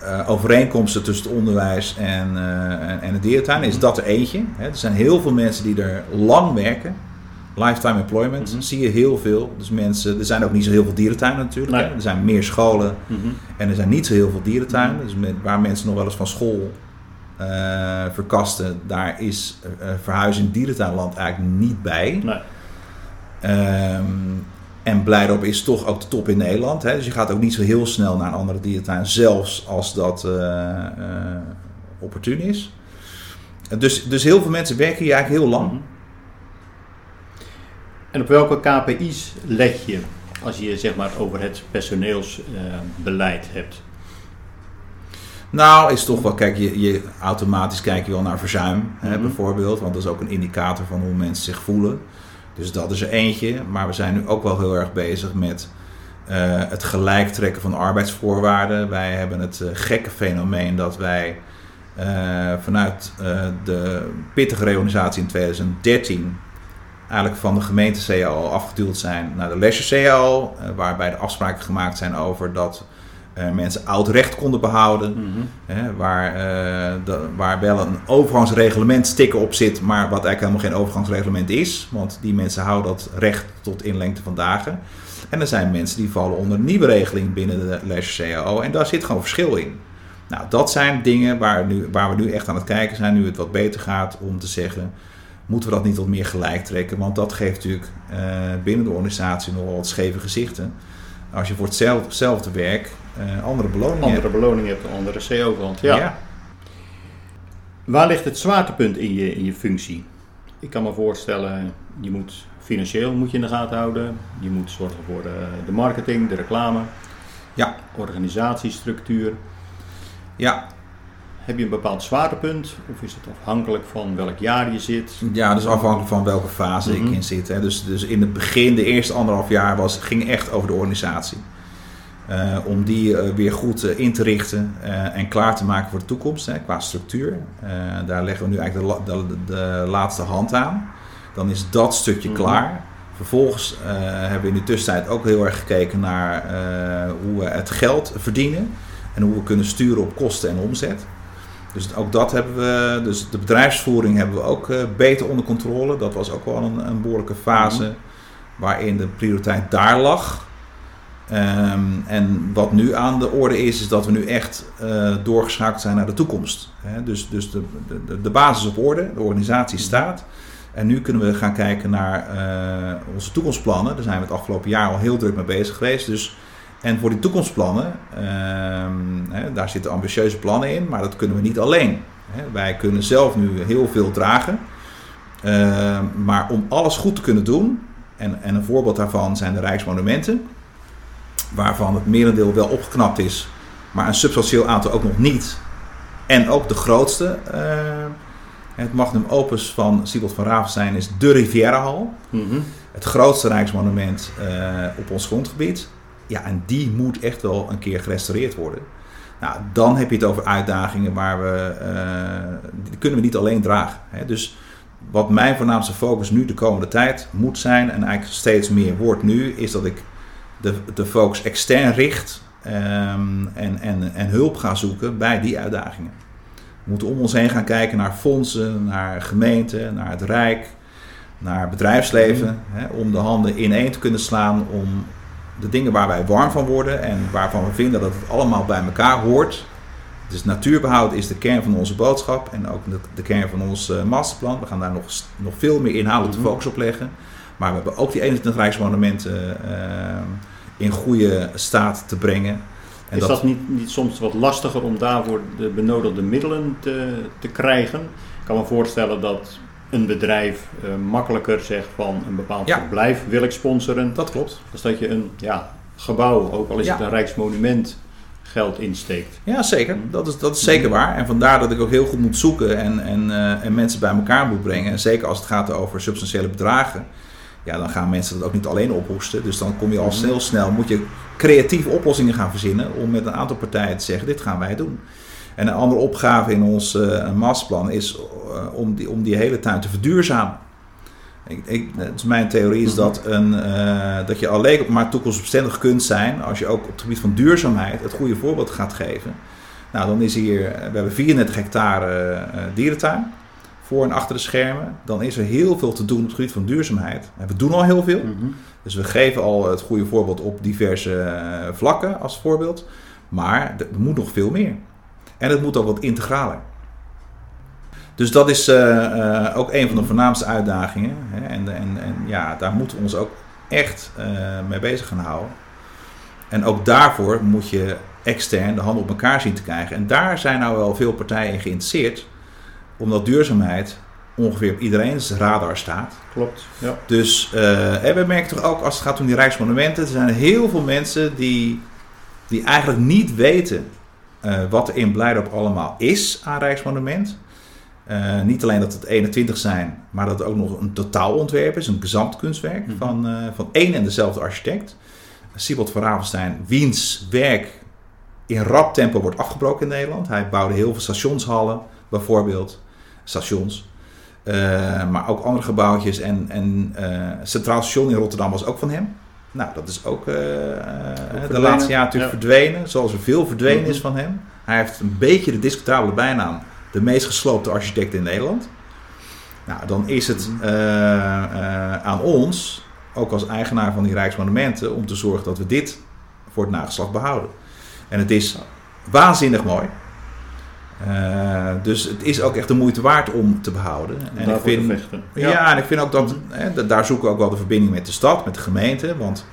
eh, overeenkomsten tussen het onderwijs en, eh, en, en de dierentuin, is dat er eentje. Hè. Er zijn heel veel mensen die er lang werken. Lifetime employment Mhm. zie je heel veel. Dus mensen, er zijn ook niet zo heel veel dierentuinen natuurlijk. Nee. Hè. Er zijn meer scholen Mhm. en er zijn niet zo heel veel dierentuinen. Dus met, waar mensen nog wel eens van school eh, verkasten, daar is verhuizen in dierentuinland eigenlijk niet bij. Nee. Ehm, en Blijdorp is toch ook de top in Nederland. Hè? Dus je gaat ook niet zo heel snel naar een andere dierentuin, zelfs als dat eh, eh, opportun is. Dus, dus heel veel mensen werken hier eigenlijk heel lang. Mhm. En op welke KPI's let je als je zeg maar over het personeelsbeleid hebt? Nou, is toch wel, kijk, je, je automatisch kijk je wel naar verzuim, hè, Mhm. bijvoorbeeld. Want dat is ook een indicator van hoe mensen zich voelen. Dus dat is er eentje. Maar we zijn nu ook wel heel erg bezig met eh, het gelijk trekken van arbeidsvoorwaarden. Wij hebben het eh, gekke fenomeen dat wij eh, vanuit de pittige reorganisatie in 2013 eigenlijk van de gemeente CAO afgeduwd zijn naar de leisure CAO. waarbij de afspraken gemaakt zijn over dat mensen oud recht konden behouden. Mhm. Hè, waar, eh, de- waar wel een overgangsreglement sticker op zit, maar wat eigenlijk helemaal geen overgangsreglement is. Want die mensen houden dat recht tot in lengte van dagen. En er zijn mensen die vallen onder een nieuwe regeling binnen de leisure CAO. En daar zit gewoon verschil in. Nou, dat zijn dingen waar, nu, waar we nu echt aan het kijken zijn, nu het wat beter gaat, om te zeggen, moeten we dat niet wat meer gelijk trekken? Want dat geeft natuurlijk eh, binnen de organisatie nogal wat scheve gezichten. Als je voor hetzelfde, hetzelfde werk eh, andere beloningen Andere hebt. beloning hebt, een andere CO-kant. Ja. ja. Waar ligt het zwaartepunt in je, in je functie? Ik kan me voorstellen, je moet financieel moet je in de gaten houden. Je moet zorgen voor de, de marketing, de reclame, Ja. organisatiestructuur. Ja, Heb je een bepaald zwaartepunt? Of is het afhankelijk van welk jaar je zit? Ja, dus afhankelijk van welke fase Mhm. ik in zit. Hè. Dus, dus in het begin, de eerste anderhalf jaar, was, ging echt over de organisatie. Eh, om die eh, weer goed eh, in te richten en klaar te maken voor de toekomst hè, qua structuur. Daar leggen we nu eigenlijk de, de, de laatste hand aan. Dan is dat stukje Mhm. klaar. Vervolgens hebben we in de tussentijd ook heel erg gekeken naar hoe we het geld verdienen. En hoe we kunnen sturen op kosten en omzet. Dus ook dat hebben we, dus de bedrijfsvoering hebben we ook beter onder controle. Dat was ook wel een, een behoorlijke fase waarin de prioriteit daar lag. Ehm, en wat nu aan de orde is, is dat we nu echt uh, doorgeschakeld zijn naar de toekomst. Dus, dus de, de, de basis op orde, de organisatie staat. En nu kunnen we gaan kijken naar uh, onze toekomstplannen. Daar zijn we het afgelopen jaar al heel druk mee bezig geweest. Dus, en voor die toekomstplannen, ehm, daar zitten ambitieuze plannen in, maar dat kunnen we niet alleen. Wij kunnen zelf nu heel veel dragen. Ehm, maar om alles goed te kunnen doen, en, en een voorbeeld daarvan zijn de Rijksmonumenten waarvan het merendeel wel opgeknapt is, maar een substantieel aantal ook nog niet. En ook de grootste, uh, het magnum opus van Siebold van Ravenstein is de Rivierenhal. Mm Het grootste rijksmonument uh, op ons grondgebied. Ja, en die moet echt wel een keer gerestaureerd worden. Nou, dan heb je het over uitdagingen waar we, uh, die kunnen we niet alleen dragen. Hè. Dus wat mijn voornaamste focus nu de komende tijd moet zijn, en eigenlijk steeds meer wordt nu, is dat ik de, de focus extern richt um, en, en, en hulp gaan zoeken bij die uitdagingen. We moeten om ons heen gaan kijken naar fondsen, naar gemeenten, naar het Rijk, naar bedrijfsleven. Mm. Hè, om de handen ineen te kunnen slaan om de dingen waar wij warm van worden en waarvan we vinden dat het allemaal bij elkaar hoort. Dus natuurbehoud is de kern van onze boodschap en ook de, de kern van ons uh, masterplan. We gaan daar nog, nog veel meer inhoudelijk mm focus op leggen. Maar we hebben ook die 21 Rijksmonumenten uh, in goede staat te brengen. En is dat, niet, niet soms wat lastiger om daarvoor de benodigde middelen te, te krijgen? Ik kan me voorstellen dat een bedrijf uh, makkelijker zegt van een bepaald verblijf wil ik sponsoren. Dat klopt. Dus dat je een ja, gebouw, ook al is het een rijksmonument, geld insteekt. Ja, zeker. Dat is, dat is zeker waar. En vandaar dat ik ook heel goed moet zoeken en, en, uh, en mensen bij elkaar moet brengen. En zeker als het gaat over substantiële bedragen ja, dan gaan mensen dat ook niet alleen ophoesten. Dus dan kom je al mhm. heel snel, moet je creatieve oplossingen gaan verzinnen om met een aantal partijen te zeggen, dit gaan wij doen. En een andere opgave in ons uh, masterplan is uh, om, die, om die hele tuin te verduurzamen. Ik, ik, dus mijn theorie is mhm. dat, een, uh, dat je alleen maar toekomstbestendig kunt zijn als je ook op het gebied van duurzaamheid het goede voorbeeld gaat geven. Nou, dan is hier, we hebben 34 hectare dierentuin voor en achter de schermen, dan is er heel veel te doen op het gebied van duurzaamheid. En we doen al heel veel. Mhm. Dus we geven al het goede voorbeeld op diverse eh, vlakken als voorbeeld. Maar er moet nog veel meer. En het moet ook wat integraler. Dus dat is uh, uh, ook een van de voornaamste uitdagingen. Hè? En, en, en, ja, daar moeten we ons ook echt mee bezig gaan houden. En ook daarvoor moet je extern de handen op elkaar zien te krijgen. En daar zijn nou wel veel partijen in geïnteresseerd omdat duurzaamheid ongeveer op iedereen's radar staat. Klopt. Ja. Dus uh, en we merken toch ook als het gaat om die rijksmonumenten, er zijn heel veel mensen die, die eigenlijk niet weten uh, wat er in Blijdorp allemaal is aan rijksmonument. Uh, niet alleen dat het 21 zijn, maar dat het ook nog een totaalontwerp is, een gezamtkunstwerk mm van, van één en dezelfde architect. Siebold van Ravenstein, wiens werk in rap tempo wordt afgebroken in Nederland. Hij bouwde heel veel stationshallen bijvoorbeeld stations. Uh, maar ook andere gebouwtjes. En, en uh, Centraal Station in Rotterdam was ook van hem. Nou, dat is ook, uh, de laatste jaar natuurlijk verdwenen. Zoals er veel verdwenen is mhm. van hem. Hij heeft een beetje de discutabele bijnaam. De meest gesloopte architect in Nederland. Nou, dan is het mhm. aan ons, ook als eigenaar van die Rijksmonumenten, om te zorgen dat we dit voor het nageslacht behouden. En het is waanzinnig mooi. Uh, dus het is ook echt de moeite waard om te behouden. En ik vind, ja. ja. en ik vind ook dat, mhm. hè, daar zoeken we ook wel de verbinding met de stad, met de gemeente. Want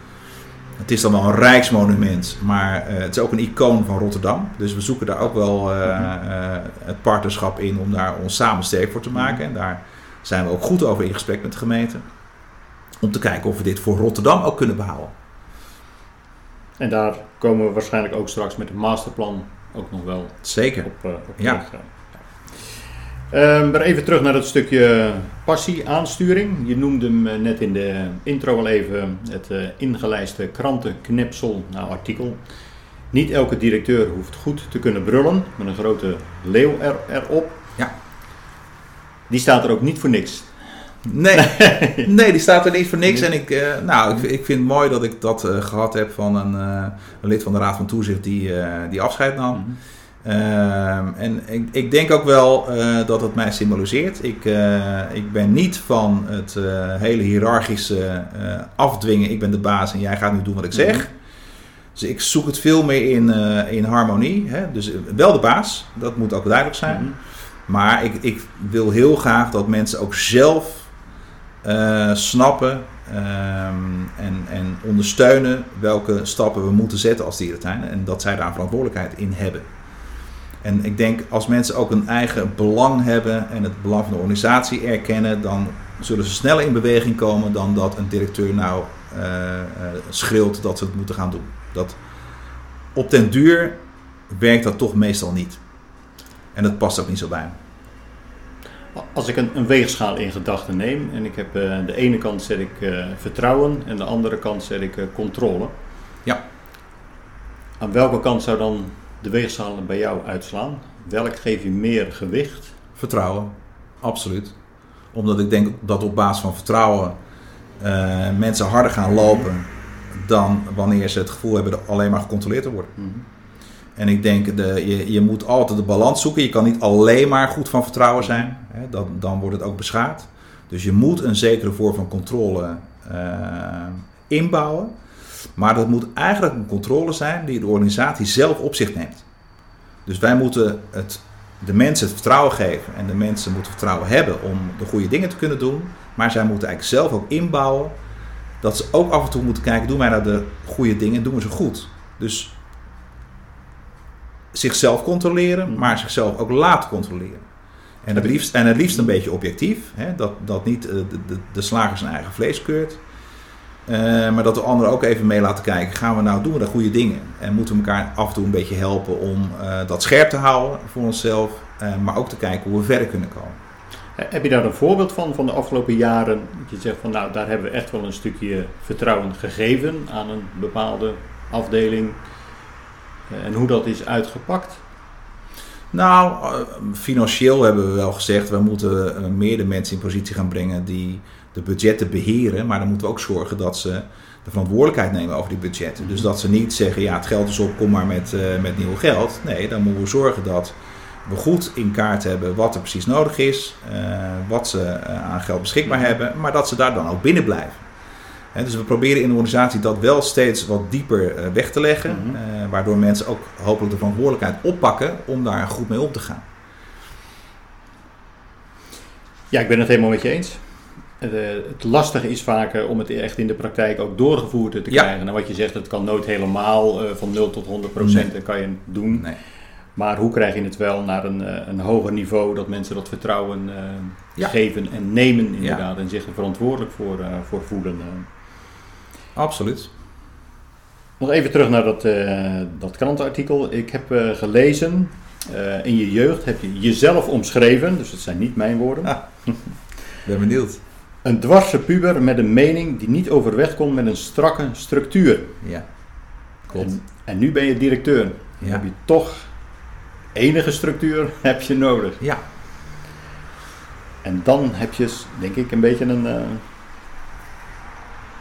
het is dan wel een rijksmonument, maar uh, het is ook een icoon van Rotterdam. Dus we zoeken daar ook wel uh, het partnerschap in om daar ons samen sterk voor te maken. Mhm. En daar zijn we ook goed over in gesprek met de gemeente. Om te kijken of we dit voor Rotterdam ook kunnen behouden. En daar komen we waarschijnlijk ook straks met een masterplan ook nog wel Zeker. op, uh, op ja. Um, maar even terug naar het stukje passie, aansturing. Je noemde hem eh, net in de intro al even het uh, ingelijste krantenknipsel, nou artikel. Niet elke directeur hoeft goed te kunnen brullen, met een grote leeuw er, erop. Ja. Die staat er ook niet voor niks. Nee, nee, die staat er niet voor niks. En ik, uh, nou, ik, ik, vind het mooi dat ik dat uh, gehad heb van een, uh, een, lid van de Raad van Toezicht die, die afscheid nam. Mm -hmm. en ik, ik, denk ook wel dat het mij symboliseert. Ik, ik ben niet van het hele hiërarchische afdwingen. Ik ben de baas en jij gaat nu doen wat ik zeg. Dus ik zoek het veel meer in, eh, in harmonie. Hè? Dus wel de baas, dat moet ook duidelijk zijn. Mhm. Maar ik, ik wil heel graag dat mensen ook zelf eh, snappen ehm, en, en ondersteunen welke stappen we moeten zetten als dierentuin. En dat zij daar verantwoordelijkheid in hebben. En ik denk als mensen ook een eigen belang hebben en het belang van de organisatie erkennen, dan zullen ze sneller in beweging komen dan dat een directeur nou eh, eh, schreeuwt dat ze het moeten gaan doen. Dat, op den duur werkt dat toch meestal niet. En dat past ook niet zo bij me. Als ik een, een weegschaal in gedachten neem en ik heb eh, de ene kant zet ik eh, vertrouwen en de andere kant zet ik eh, controle. Ja. Aan welke kant zou dan de weegschaal bij jou uitslaan? Welk geef je meer gewicht? Vertrouwen, absoluut. Omdat ik denk dat op basis van vertrouwen mensen harder gaan lopen dan wanneer ze het gevoel hebben alleen maar gecontroleerd te worden. En ik denk, de, je, je moet altijd de balans zoeken. Je kan niet alleen maar goed van vertrouwen zijn. Hè, dan, dan wordt het ook beschadigd. Dus je moet een zekere vorm van controle eh, inbouwen. Maar dat moet eigenlijk een controle zijn die de organisatie zelf op zich neemt. Dus wij moeten het, de mensen het vertrouwen geven. En de mensen moeten vertrouwen hebben om de goede dingen te kunnen doen. Maar zij moeten eigenlijk zelf ook inbouwen dat ze ook af en toe moeten kijken: doen wij nou de goede dingen, doen we ze goed? Dus zichzelf controleren, maar zichzelf ook laten controleren. En het liefst, en het liefst een beetje objectief, hè? Dat, dat niet eh, de, de, slager zijn eigen vlees keurt. Eh, maar dat de anderen ook even mee laten kijken. Gaan we nou, doen we de goede dingen? En moeten we elkaar af en toe een beetje helpen om eh, dat scherp te houden voor onszelf. maar ook te kijken hoe we verder kunnen komen. Heb je daar een voorbeeld van, van de afgelopen jaren? Dat je zegt van nou, daar hebben we echt wel een stukje vertrouwen gegeven aan een bepaalde afdeling. En hoe dat is uitgepakt. Nou, eh, financieel hebben we wel gezegd, we moeten eh, meer de mensen in positie gaan brengen die de budgetten beheren. Maar dan moeten we ook zorgen dat ze de verantwoordelijkheid nemen over die budgetten. Dus dat ze niet zeggen, ja het geld is op, kom maar met, eh, met nieuw geld. Nee, dan moeten we zorgen dat we goed in kaart hebben wat er precies nodig is. wat ze aan geld beschikbaar hebben. Maar dat ze daar dan ook binnen blijven. Dus we proberen in de organisatie dat wel steeds wat dieper eh, weg te leggen. Mhm. eh, waardoor mensen ook hopelijk de verantwoordelijkheid oppakken om daar goed mee om te gaan. Ja, ik ben het helemaal met je eens. Het, eh, het lastige is vaak om het echt in de praktijk ook doorgevoerd te Ja. krijgen. En wat je zegt, het kan nooit helemaal van 0 tot 100 procent Nee. kan je het doen. Nee. Maar hoe krijg je het wel naar een, een hoger niveau dat mensen dat vertrouwen Ja. geven en nemen inderdaad. En zich er verantwoordelijk voor, voor voelen. Absoluut. Nog even terug naar dat, eh, dat krantenartikel. Ik heb eh, gelezen, eh, in je jeugd heb je jezelf omschreven, dus het zijn niet mijn woorden. Ah. Ben benieuwd. Een dwarse puber met een mening die niet overweg kon met een strakke structuur. Ja. Klopt. En, en nu ben je directeur. Dan heb je toch enige structuur heb je nodig. Ja. En dan heb je, denk ik, een beetje een...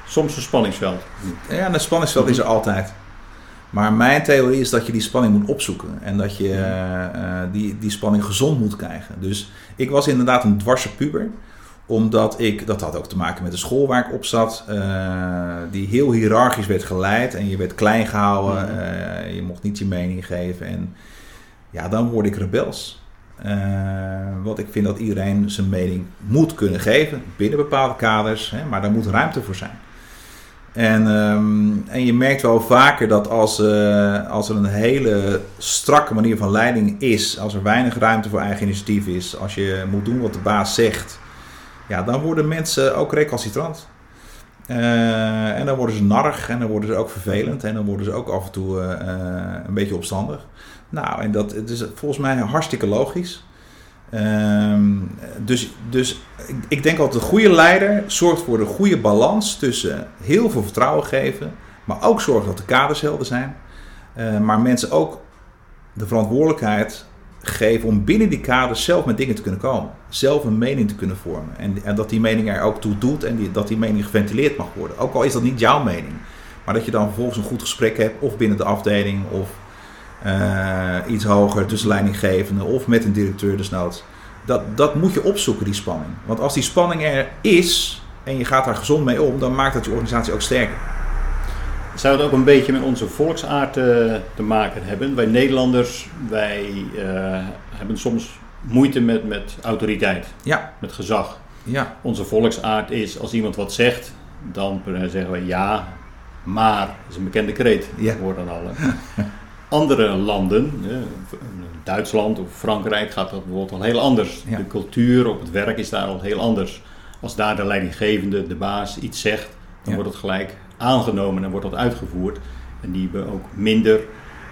soms een spanningsveld. Ja, een spanningsveld is er altijd. Maar mijn theorie is dat je die spanning moet opzoeken. En dat je eh, eh, die, die spanning gezond moet krijgen. Dus ik was inderdaad een dwarse puber. Omdat ik, dat had ook te maken met de school waar ik op zat. eh, die heel hiërarchisch werd geleid. En je werd klein gehouden. Je mocht niet je mening geven. En ja, dan word ik rebels. Want ik vind dat iedereen zijn mening moet kunnen geven. Binnen bepaalde kaders. Hè, maar daar moet ruimte voor zijn. En, ehm, en je merkt wel vaker dat als, eh, als er een hele strakke manier van leiding is, als er weinig ruimte voor eigen initiatief is, als je moet doen wat de baas zegt, ja, dan worden mensen ook recalcitrant. Eh, en dan worden ze narrig en dan worden ze ook vervelend en dan worden ze ook af en toe eh, een beetje opstandig. Nou, en dat is volgens mij hartstikke logisch. Ehm, dus, dus ik, ik denk altijd een goede leider zorgt voor de goede balans tussen heel veel vertrouwen geven, maar ook zorgen dat de kaders helder zijn. Eh, maar mensen ook de verantwoordelijkheid geven om binnen die kaders zelf met dingen te kunnen komen. Zelf een mening te kunnen vormen. En, en dat die mening er ook toe doet en dat die mening geventileerd mag worden. Ook al is dat niet jouw mening. Maar dat je dan vervolgens een goed gesprek hebt, of binnen de afdeling, of iets hoger tussen leidinggevende, of met een directeur desnoods. Dat, dat moet je opzoeken, die spanning. Want als die spanning er is en je gaat daar gezond mee om, dan maakt dat je organisatie ook sterker. Zou het ook een beetje met onze volksaard eh, te maken hebben? Wij Nederlanders, wij eh, hebben soms moeite met, met autoriteit, Ja, met gezag. ja, Onze volksaard is, als iemand wat zegt, dan eh, zeggen we ja, maar. Dat is een bekende kreet, Ja. hoor dan al. Andere landen, Duitsland of Frankrijk, gaat dat bijvoorbeeld al heel anders. Ja. De cultuur op het werk is daar al heel anders. Als daar de leidinggevende, de baas, iets zegt, dan Ja. wordt het gelijk aangenomen en wordt dat uitgevoerd. En die hebben ook minder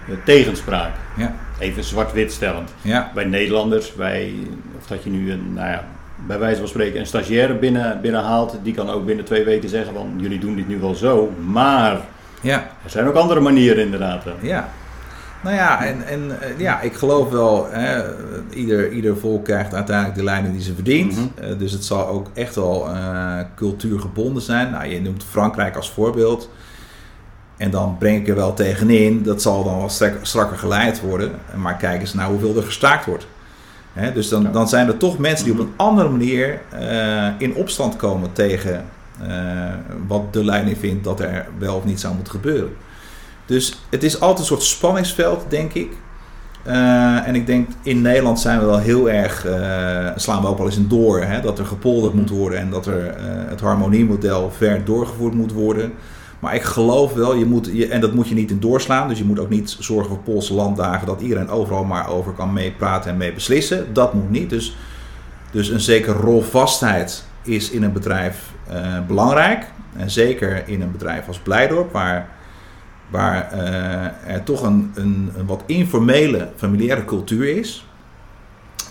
eh, tegenspraak. ja, Even zwart-wit stellend ja, wij Nederlanders, wij, of dat je nu een, nou ja, bij wijze van spreken een stagiaire binnen, binnenhaalt, die kan ook binnen twee weken zeggen van jullie doen dit nu wel zo, maar ja. er zijn ook andere manieren inderdaad. Ja. Nou ja, en, en eh, ja, ik geloof wel, hè, ieder, ieder volk krijgt uiteindelijk de lijnen die ze verdient. Mhm. Eh, dus het zal ook echt wel eh, cultuurgebonden zijn. Nou, je noemt Frankrijk als voorbeeld. En dan breng ik er wel tegenin, dat zal dan wel strak- strakker geleid worden. Maar kijk eens naar hoeveel er gestaakt wordt. Hè, dus dan, dan zijn er toch mensen die op Mhm. een andere manier in opstand komen tegen wat de leiding vindt dat er wel of niet zou moeten gebeuren. Dus het is altijd een soort spanningsveld, denk ik. Eh, en ik denk in Nederland zijn we wel heel erg, eh, slaan we ook wel eens in door, hè, dat er gepolderd moet worden en dat er eh, het harmoniemodel ver doorgevoerd moet worden. Maar ik geloof wel, je moet, je, en dat moet je niet in doorslaan, dus je moet ook niet zorgen voor Poolse landdagen dat iedereen overal maar over kan meepraten en mee beslissen. Dat moet niet. Dus, dus een zekere rolvastheid is in een bedrijf belangrijk. En zeker in een bedrijf als Blijdorp, waar waar eh, er toch een, een, een wat informele familiaire cultuur is.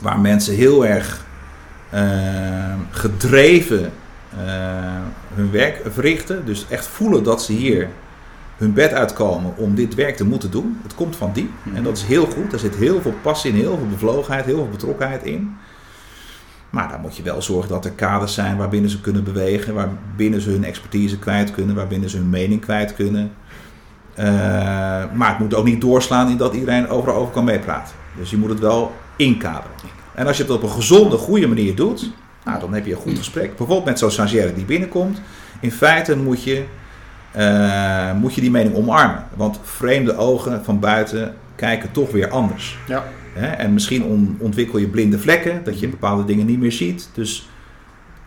Waar mensen heel erg eh, gedreven eh, hun werk verrichten. Dus echt voelen dat ze hier hun bed uitkomen om dit werk te moeten doen. Het komt van diep en dat is heel goed. Er zit heel veel passie in, heel veel bevlogenheid, heel veel betrokkenheid in. Maar dan moet je wel zorgen dat er kaders zijn waarbinnen ze kunnen bewegen, waarbinnen ze hun expertise kwijt kunnen, waarbinnen ze hun mening kwijt kunnen. Uh, maar het moet ook niet doorslaan in dat iedereen overal over kan meepraten. Dus je moet het wel inkaderen. En als je het op een gezonde, goede manier doet, nou, dan heb je een goed gesprek. Bijvoorbeeld met zo'n stagiaire die binnenkomt. In feite moet je, uh, moet je die mening omarmen. Want vreemde ogen van buiten kijken toch weer anders. Ja. En misschien on, ontwikkel je blinde vlekken, dat je bepaalde dingen niet meer ziet. Dus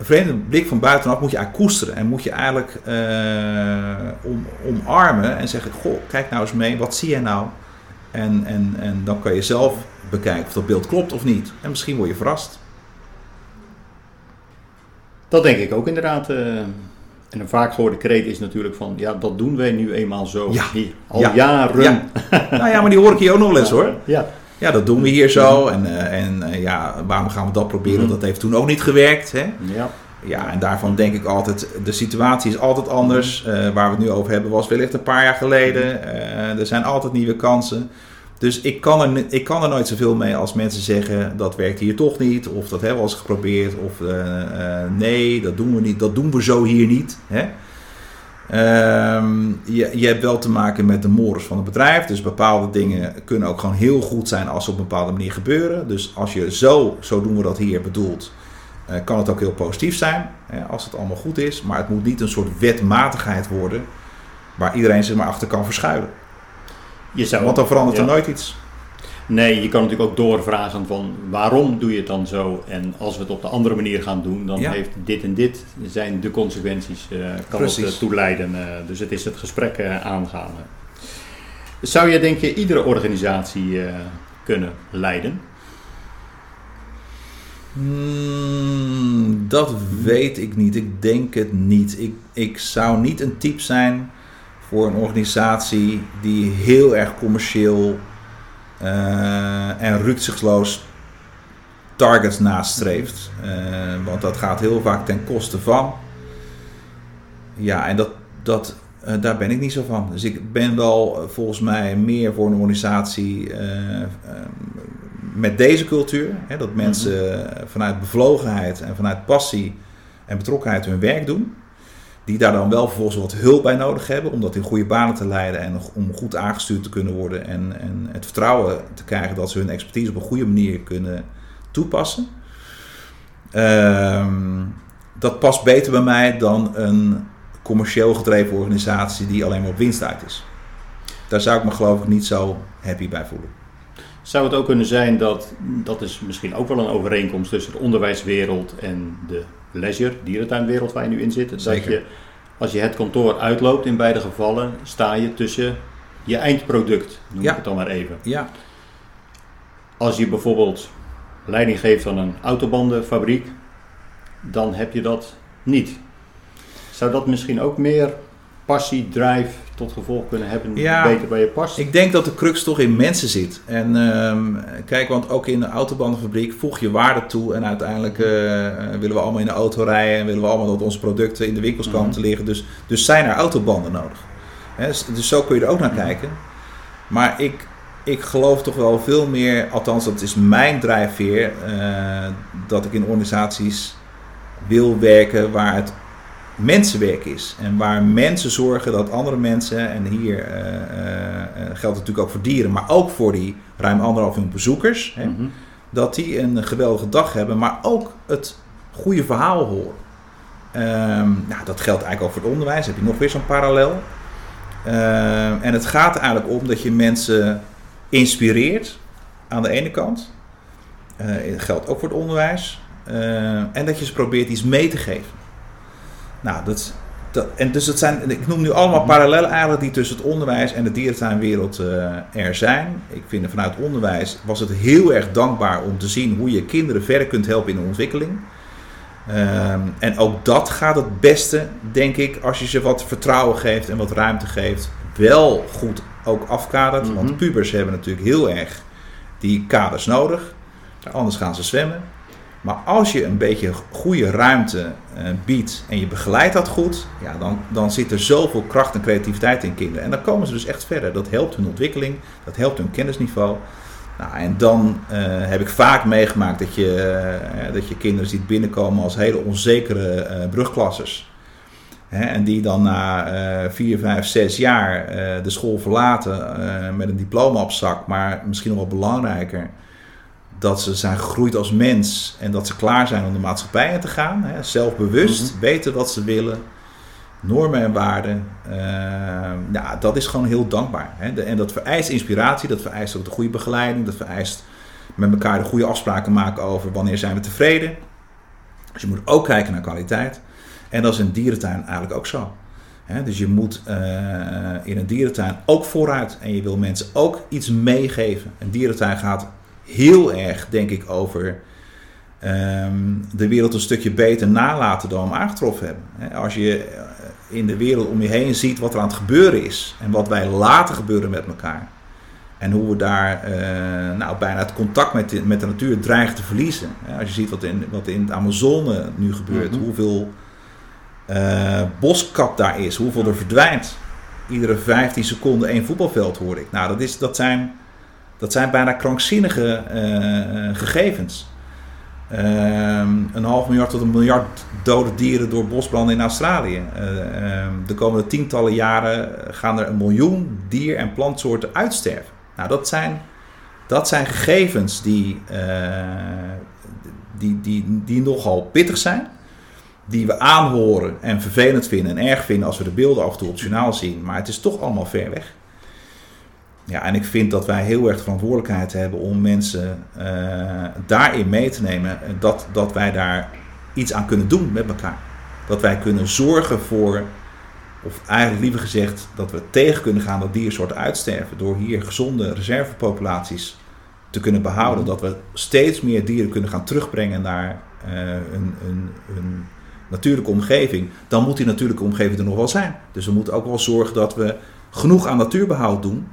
vreemde blik van buitenaf moet je eigenlijk koesteren. En moet je eigenlijk uh, om, omarmen en zeggen: Goh, kijk nou eens mee, wat zie jij nou? En, en, en dan kan je zelf bekijken of dat beeld klopt of niet. En misschien word je verrast. Dat denk ik ook inderdaad. Uh, en een vaak gehoorde kreet is natuurlijk van: ja, dat doen wij nu eenmaal zo. Ja. Hier, al ja. jaren. Ja. nou ja, maar die hoor ik hier ook nog wel eens hoor. Ja. Ja, dat doen we hier zo. En, uh, en uh, ja, waarom gaan we dat proberen? Mm. Dat heeft toen ook niet gewerkt. Hè? Ja. Ja, en daarvan denk ik altijd, de situatie is altijd anders. Uh, waar we het nu over hebben was wellicht een paar jaar geleden. Uh, er zijn altijd nieuwe kansen. Dus ik kan, er, ik kan er nooit zoveel mee als mensen zeggen dat werkt hier toch niet. Of dat hebben we al eens geprobeerd. Of uh, nee, dat doen we niet. Dat doen we zo hier niet. Hè? Um, je, je hebt wel te maken met de mores van het bedrijf. Dus bepaalde dingen kunnen ook gewoon heel goed zijn als ze op een bepaalde manier gebeuren. Dus als je zo, zo doen we dat hier bedoelt, uh, kan het ook heel positief zijn. Hè, als het allemaal goed is. Maar het moet niet een soort wetmatigheid worden waar iedereen zich maar achter kan verschuilen. Je zou, Want dan verandert ja. er nooit iets. Nee, je kan natuurlijk ook doorvragen van waarom doe je het dan zo? En als we het op de andere manier gaan doen, dan Ja. heeft dit en dit zijn de consequenties, eh, kan Precies. het uh, toeleiden. eh, dus het is het gesprek eh, aangaan. Zou je denk je iedere organisatie eh, kunnen leiden? Hmm, dat weet ik niet. Ik denk het niet. Ik, ik zou niet een type zijn voor een organisatie die heel erg commercieel uh, en rukzichtloos targets nastreeft. Uh, want dat gaat heel vaak ten koste van. Ja, en dat, dat, uh, daar ben ik niet zo van. Dus ik ben wel volgens mij meer voor een organisatie met deze cultuur. Hè, dat mensen vanuit bevlogenheid en vanuit passie en betrokkenheid hun werk doen. Die daar dan wel vervolgens wat hulp bij nodig hebben om dat in goede banen te leiden en om goed aangestuurd te kunnen worden en, en het vertrouwen te krijgen dat ze hun expertise op een goede manier kunnen toepassen. Um, dat past beter bij mij dan een commercieel gedreven organisatie die alleen maar op winst uit is. Daar zou ik me geloof ik niet zo happy bij voelen. Zou het ook kunnen zijn dat, dat is misschien ook wel een overeenkomst tussen de onderwijswereld en de leisure, dierentuinwereld waar je nu in zit. Dat je, als je het kantoor uitloopt in beide gevallen, sta je tussen je eindproduct, noem Ja. ik het dan maar even. Ja, Als je bijvoorbeeld leiding geeft aan een autobandenfabriek, dan heb je dat niet. Zou dat misschien ook meer passie, drive tot gevolg kunnen hebben die Ja. beter bij je past? ik denk dat de crux toch in mensen zit. En ehm, kijk, want ook in de autobandenfabriek voeg je waarde toe. En uiteindelijk eh, eh, willen we allemaal in de auto rijden. En willen we allemaal dat onze producten in de winkels komen Mhm. te liggen. Dus, dus zijn er autobanden nodig. Hè, dus, dus zo kun je er ook naar kijken. Maar ik, ik geloof toch wel veel meer, althans dat is mijn drijfveer, eh, dat ik in organisaties wil werken waar het mensenwerk is. En waar mensen zorgen dat andere mensen, en hier eh, eh, geldt het natuurlijk ook voor dieren, maar ook voor die ruim anderhalf miljoen bezoekers, hè, Mhm. dat die een geweldige dag hebben, maar ook het goede verhaal horen. Ehm, nou, dat geldt eigenlijk ook voor het onderwijs. Heb je nog weer zo'n parallel. Ehm, en het gaat eigenlijk om dat je mensen inspireert aan de ene kant. Dat geldt ook voor het onderwijs. Ehm, en dat je ze probeert iets mee te geven. Nou, dat, dat, en dus het zijn, ik noem nu allemaal parallellen eigenlijk die tussen het onderwijs en de dierentuinwereld eh, er zijn. Ik vind vanuit onderwijs was het heel erg dankbaar om te zien hoe je kinderen verder kunt helpen in de ontwikkeling. Ehm, en ook dat gaat het beste, denk ik, als je ze wat vertrouwen geeft en wat ruimte geeft. Wel goed ook afkadert. Mhm. Want pubers hebben natuurlijk heel erg die kaders nodig. Anders gaan ze zwemmen. Maar als je een beetje goede ruimte eh, biedt en je begeleidt dat goed, ja, dan, dan zit er zoveel kracht en creativiteit in kinderen. En dan komen ze dus echt verder. Dat helpt hun ontwikkeling, dat helpt hun kennisniveau. Nou, en dan eh, heb ik vaak meegemaakt dat je, eh, dat je kinderen ziet binnenkomen als hele onzekere brugklassers. Hè, en die dan na vier, vijf, zes jaar de school verlaten met een diploma op zak. Maar misschien nog wel belangrijker, dat ze zijn gegroeid als mens en dat ze klaar zijn om de maatschappij in te gaan. Hè, zelfbewust, Mhm. weten wat ze willen, normen en waarden. Eh, ja, dat is gewoon heel dankbaar. Hè. De- en dat vereist inspiratie, dat vereist ook de goede begeleiding, dat vereist met elkaar de goede afspraken maken over wanneer zijn we tevreden. Dus je moet ook kijken naar kwaliteit. En dat is in een dierentuin eigenlijk ook zo. Dus je moet eh, in een dierentuin ook vooruit. En je wil mensen ook iets meegeven. Een dierentuin gaat heel erg, denk ik, over ehm, de wereld een stukje beter nalaten dan we hem aangetroffen hebben. Als je eh, in de wereld om je heen ziet wat er aan het gebeuren is. En wat wij laten gebeuren met elkaar. En hoe we daar eh, nou, bijna het contact met de, met de natuur dreigen te verliezen. Als je ziet wat in, wat in het Amazone nu gebeurt. Mhm. Hoeveel eh, boskap daar is. Hoeveel er verdwijnt. Iedere 15 seconden één voetbalveld hoor ik. Nou, dat, is, dat, zijn, dat zijn bijna krankzinnige eh, gegevens. Ehm, een half miljard tot een miljard dode dieren door bosbranden in Australië. Eh, ehm, de komende tientallen jaren gaan er een miljoen dier- en plantsoorten uitsterven. Nou, dat zijn, dat zijn gegevens die, eh, die, die, die nogal pittig zijn. Die we aanhoren en vervelend vinden en erg vinden als we de beelden af en toe op zien. Maar het is toch allemaal ver weg. Ja, en ik vind dat wij heel erg de verantwoordelijkheid hebben om mensen eh, daarin mee te nemen. en Dat, dat wij daar iets aan kunnen doen met elkaar. Dat wij kunnen zorgen voor, of eigenlijk liever gezegd, dat we tegen kunnen gaan dat diersoorten uitsterven. Door hier gezonde reservepopulaties te kunnen behouden. Dat we steeds meer dieren kunnen gaan terugbrengen naar eh, een, een, een natuurlijke omgeving. Dan moet die natuurlijke omgeving er nog wel zijn. Dus we moeten ook wel zorgen dat we genoeg aan natuurbehoud doen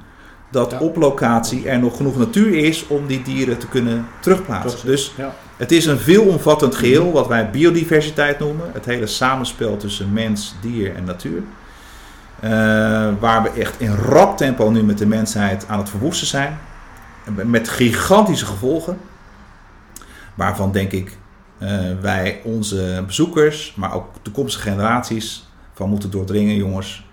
dat Ja. op locatie er nog genoeg natuur is om die dieren te kunnen terugplaatsen. Dus ja. het is een veelomvattend geheel, wat wij biodiversiteit noemen. Het hele samenspel tussen mens, dier en natuur. Eh, waar we echt in rap tempo nu met de mensheid aan het verwoesten zijn. Met gigantische gevolgen. Waarvan denk ik eh, wij onze bezoekers, maar ook toekomstige generaties van moeten doordringen, jongens.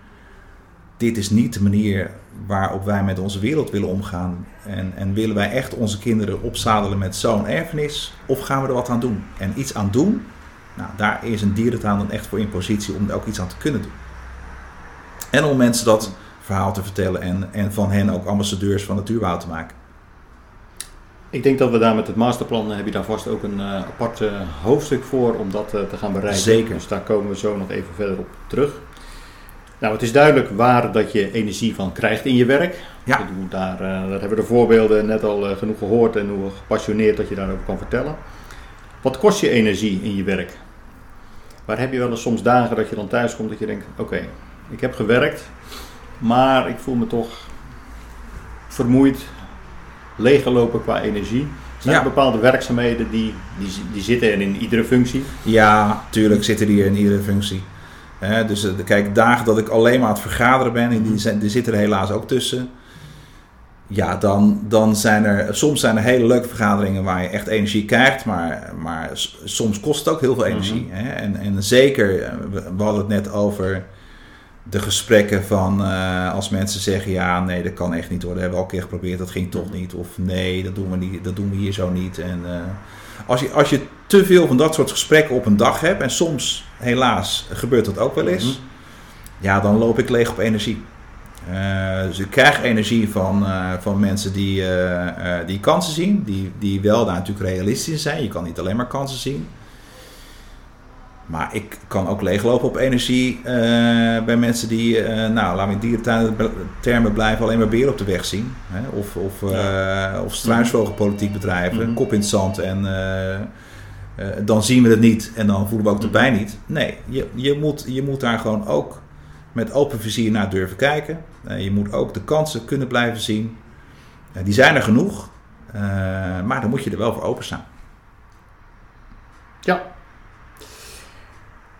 Dit is niet de manier waarop wij met onze wereld willen omgaan. En, en willen wij echt onze kinderen opzadelen met zo'n erfenis? Of gaan we er wat aan doen? En iets aan doen, nou, daar is een dierentuin dan echt voor in positie om er ook iets aan te kunnen doen. En om mensen dat verhaal te vertellen en, en van hen ook ambassadeurs van natuurbouw te maken. Ik denk dat we daar met het masterplan heb je daar vast ook een uh, apart uh, hoofdstuk voor om dat uh, te gaan bereiken. Zeker. Dus daar komen we zo nog even verder op terug. Nou, het is duidelijk waar dat je energie van krijgt in je werk. Ja. Daar, daar hebben we de voorbeelden net al genoeg gehoord en hoe gepassioneerd dat je daarover kan vertellen. Wat kost je energie in je werk? Waar heb je wel eens soms dagen dat je dan thuis komt dat je denkt: oké, ik heb gewerkt, maar ik voel me toch vermoeid, leeggelopen qua energie. Zijn er bepaalde werkzaamheden die, die, die zitten in iedere functie? Ja, tuurlijk zitten die in iedere functie. Dus kijk, dagen dat ik alleen maar aan het vergaderen ben, en die, zijn, die zitten er helaas ook tussen. Ja, dan, dan zijn er soms zijn er hele leuke vergaderingen waar je echt energie krijgt, maar, maar soms kost het ook heel veel energie. hè? En, en zeker, we hadden het net over de gesprekken van uh, als mensen zeggen ja, nee, dat kan echt niet worden. Hebben we al een keer geprobeerd, dat ging toch niet. Of nee, dat doen we, niet, dat doen we hier zo niet. En uh, als, je, als je te veel van dat soort gesprekken op een dag hebt, en soms helaas gebeurt dat ook wel eens, mm -hmm. ja, dan loop ik leeg op energie. Uh, dus ik krijg energie van, van mensen die, die kansen zien, die, die wel daar natuurlijk realistisch zijn. Je kan niet alleen maar kansen zien. Maar ik kan ook leeglopen op energie bij mensen die, nou, laat me in dierentermen blijven, alleen maar beren op de weg zien. Hè? Of, of, ja. of struisvogelpolitiek bedrijven, mm -hmm. kop in het zand en dan zien we het niet en dan voelen we ook de pijn niet. Nee, je, je, moet, je moet daar gewoon ook met open vizier naar durven kijken. je moet ook de kansen kunnen blijven zien. die zijn er genoeg, maar dan moet je er wel voor openstaan. Ja,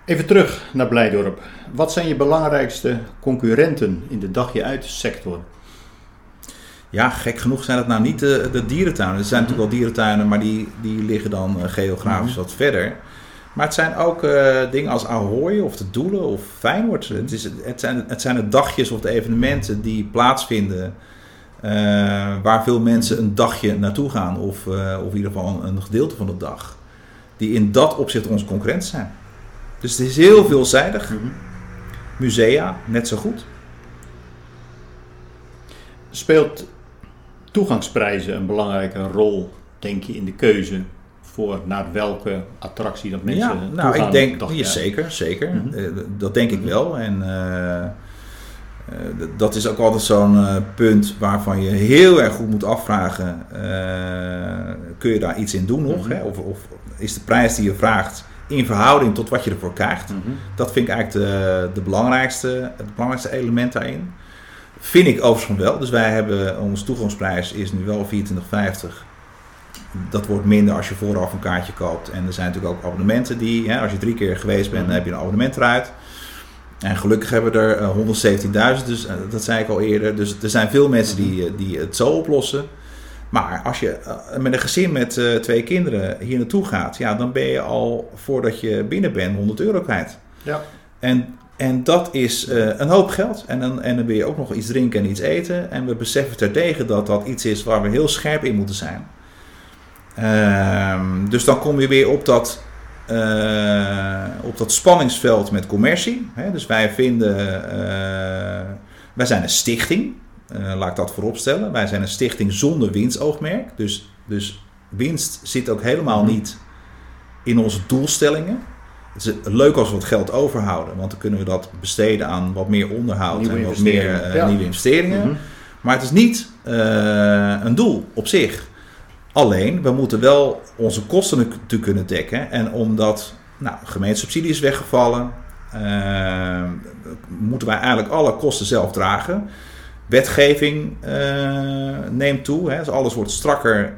Even terug naar Blijdorp. Wat zijn je belangrijkste concurrenten in de dagje uit sector? Ja, gek genoeg zijn het nou niet de, de dierentuinen. Er zijn mm -hmm. natuurlijk wel dierentuinen, maar die, die liggen dan geografisch mm -hmm. wat verder. Maar het zijn ook uh, dingen als Ahoy of de Doelen of Feyenoord. Het, is, het, zijn, het zijn de dagjes of de evenementen die plaatsvinden... Uh, waar veel mensen een dagje naartoe gaan. Of, uh, of in ieder geval een, een gedeelte van de dag. Die in dat opzicht onze concurrent zijn. Dus het is heel veelzijdig. Mm -hmm. Musea, net zo goed. Speelt toegangsprijzen een belangrijke rol, denk je, in de keuze voor naar welke attractie dat mensen ja, nou, ik denk, ja, zeker, zeker. Mm -hmm. uh, dat denk ik -hmm. wel. En uh, uh, dat is ook altijd zo'n punt waarvan je heel erg goed moet afvragen: kun je daar iets in doen nog? Hè? Of, of is de prijs die je vraagt in verhouding tot wat je ervoor krijgt. Mm -hmm. Dat vind ik eigenlijk de, de belangrijkste, het belangrijkste element daarin. Vind ik overigens wel. Dus wij hebben, onze toegangsprijs is nu wel 24,50. Dat wordt minder als je vooraf een kaartje koopt. En er zijn natuurlijk ook abonnementen die, hè, als je drie keer geweest bent, dan heb je een abonnement eruit. En gelukkig hebben we er uh, 117.000, dus uh, dat zei ik al eerder. Dus er zijn veel mensen die, die het zo oplossen. Maar als je met een gezin met twee kinderen hier naartoe gaat, ja, dan ben je al voordat je binnen bent 100 euro kwijt. Ja. En, en dat is uh, een hoop geld. En dan, en dan wil je ook nog iets drinken en iets eten. En we beseffen terdege dat dat iets is waar we heel scherp in moeten zijn. Ehm, dus dan kom je weer op dat, op dat spanningsveld met commercie. Hè? Dus wij vinden, wij zijn een stichting. Laat ik dat vooropstellen. Wij zijn een stichting zonder winstoogmerk. Dus, dus winst zit ook helemaal niet in onze doelstellingen. Het is leuk als we wat geld overhouden, want dan kunnen we dat besteden aan wat meer onderhoud nieuwe en wat meer uh, ja. nieuwe investeringen. Mm -hmm. Maar het is niet uh, een doel op zich. Alleen, we moeten wel onze kosten natuurlijk kunnen dekken. En omdat nou, gemeentesubsidie is weggevallen, moeten wij eigenlijk alle kosten zelf dragen. Wetgeving uh, neemt toe. Hè. Dus alles wordt strakker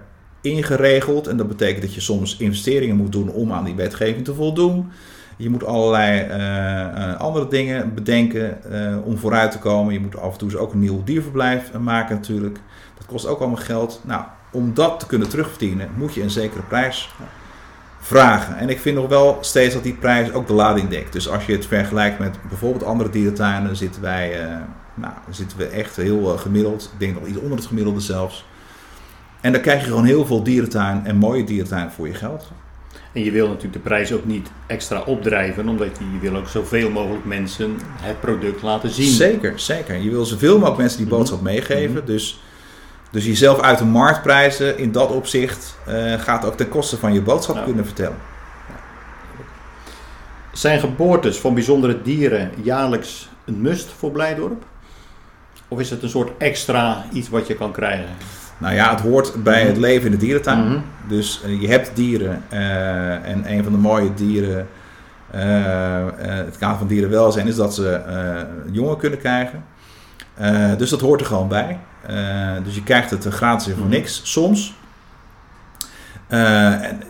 ingeregeld. En dat betekent dat je soms investeringen moet doen om aan die wetgeving te voldoen. Je moet allerlei uh, uh, andere dingen bedenken om vooruit te komen. Je moet af en toe ook een nieuw dierverblijf maken natuurlijk. Dat kost ook allemaal geld. Nou, om dat te kunnen terugverdienen moet je een zekere prijs vragen. En ik vind nog wel steeds dat die prijs ook de lading dekt. Dus als je het vergelijkt met bijvoorbeeld andere dierentuinen, zitten wij nou, dan zitten we echt heel gemiddeld. Ik denk nog iets onder het gemiddelde zelfs. En dan krijg je gewoon heel veel dierentuin en mooie dierentuin voor je geld. En je wil natuurlijk de prijs ook niet extra opdrijven, omdat je, wil ook zoveel mogelijk mensen het product laten zien. Zeker, zeker. Je wil zoveel mogelijk mensen die boodschap meegeven. Dus, dus jezelf uit de markt prijzen in dat opzicht eh, gaat ook ten koste van je boodschap kunnen vertellen. Zijn geboortes van bijzondere dieren jaarlijks een must voor Blijdorp? Of is het een soort extra iets wat je kan krijgen? Nou ja, het hoort bij het leven in de dierentuin. Mhm. Dus eh, je hebt dieren eh, en een van de mooie dieren, eh, het kader van dierenwelzijn is dat ze jongen kunnen krijgen. Dus dat hoort er gewoon bij. Dus je krijgt het gratis en voor Mhm. niks, soms.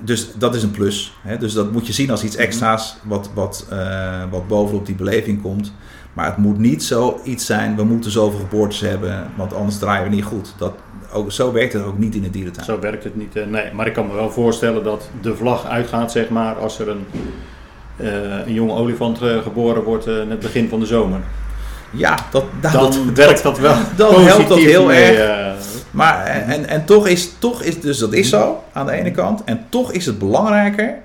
Dus dat is een plus. Hè? Dus dat moet je zien als iets extra's wat, wat, wat bovenop die beleving komt. Maar het moet niet zoiets zijn, we moeten zoveel geboortes hebben, want anders draaien we niet goed. Dat, ook, zo werkt het ook niet in de dierentuin. Zo werkt het niet. eh, nee, maar ik kan me wel voorstellen dat de vlag uitgaat, zeg maar, als er een, eh, een jonge olifant eh, geboren wordt eh, in het begin van de zomer. Ja, dat, nou, Dan dat, werkt dat wel. dan helpt dat heel mee, erg. Maar en, en toch is, toch is, dus dat is zo aan de ene kant. En toch is het belangrijker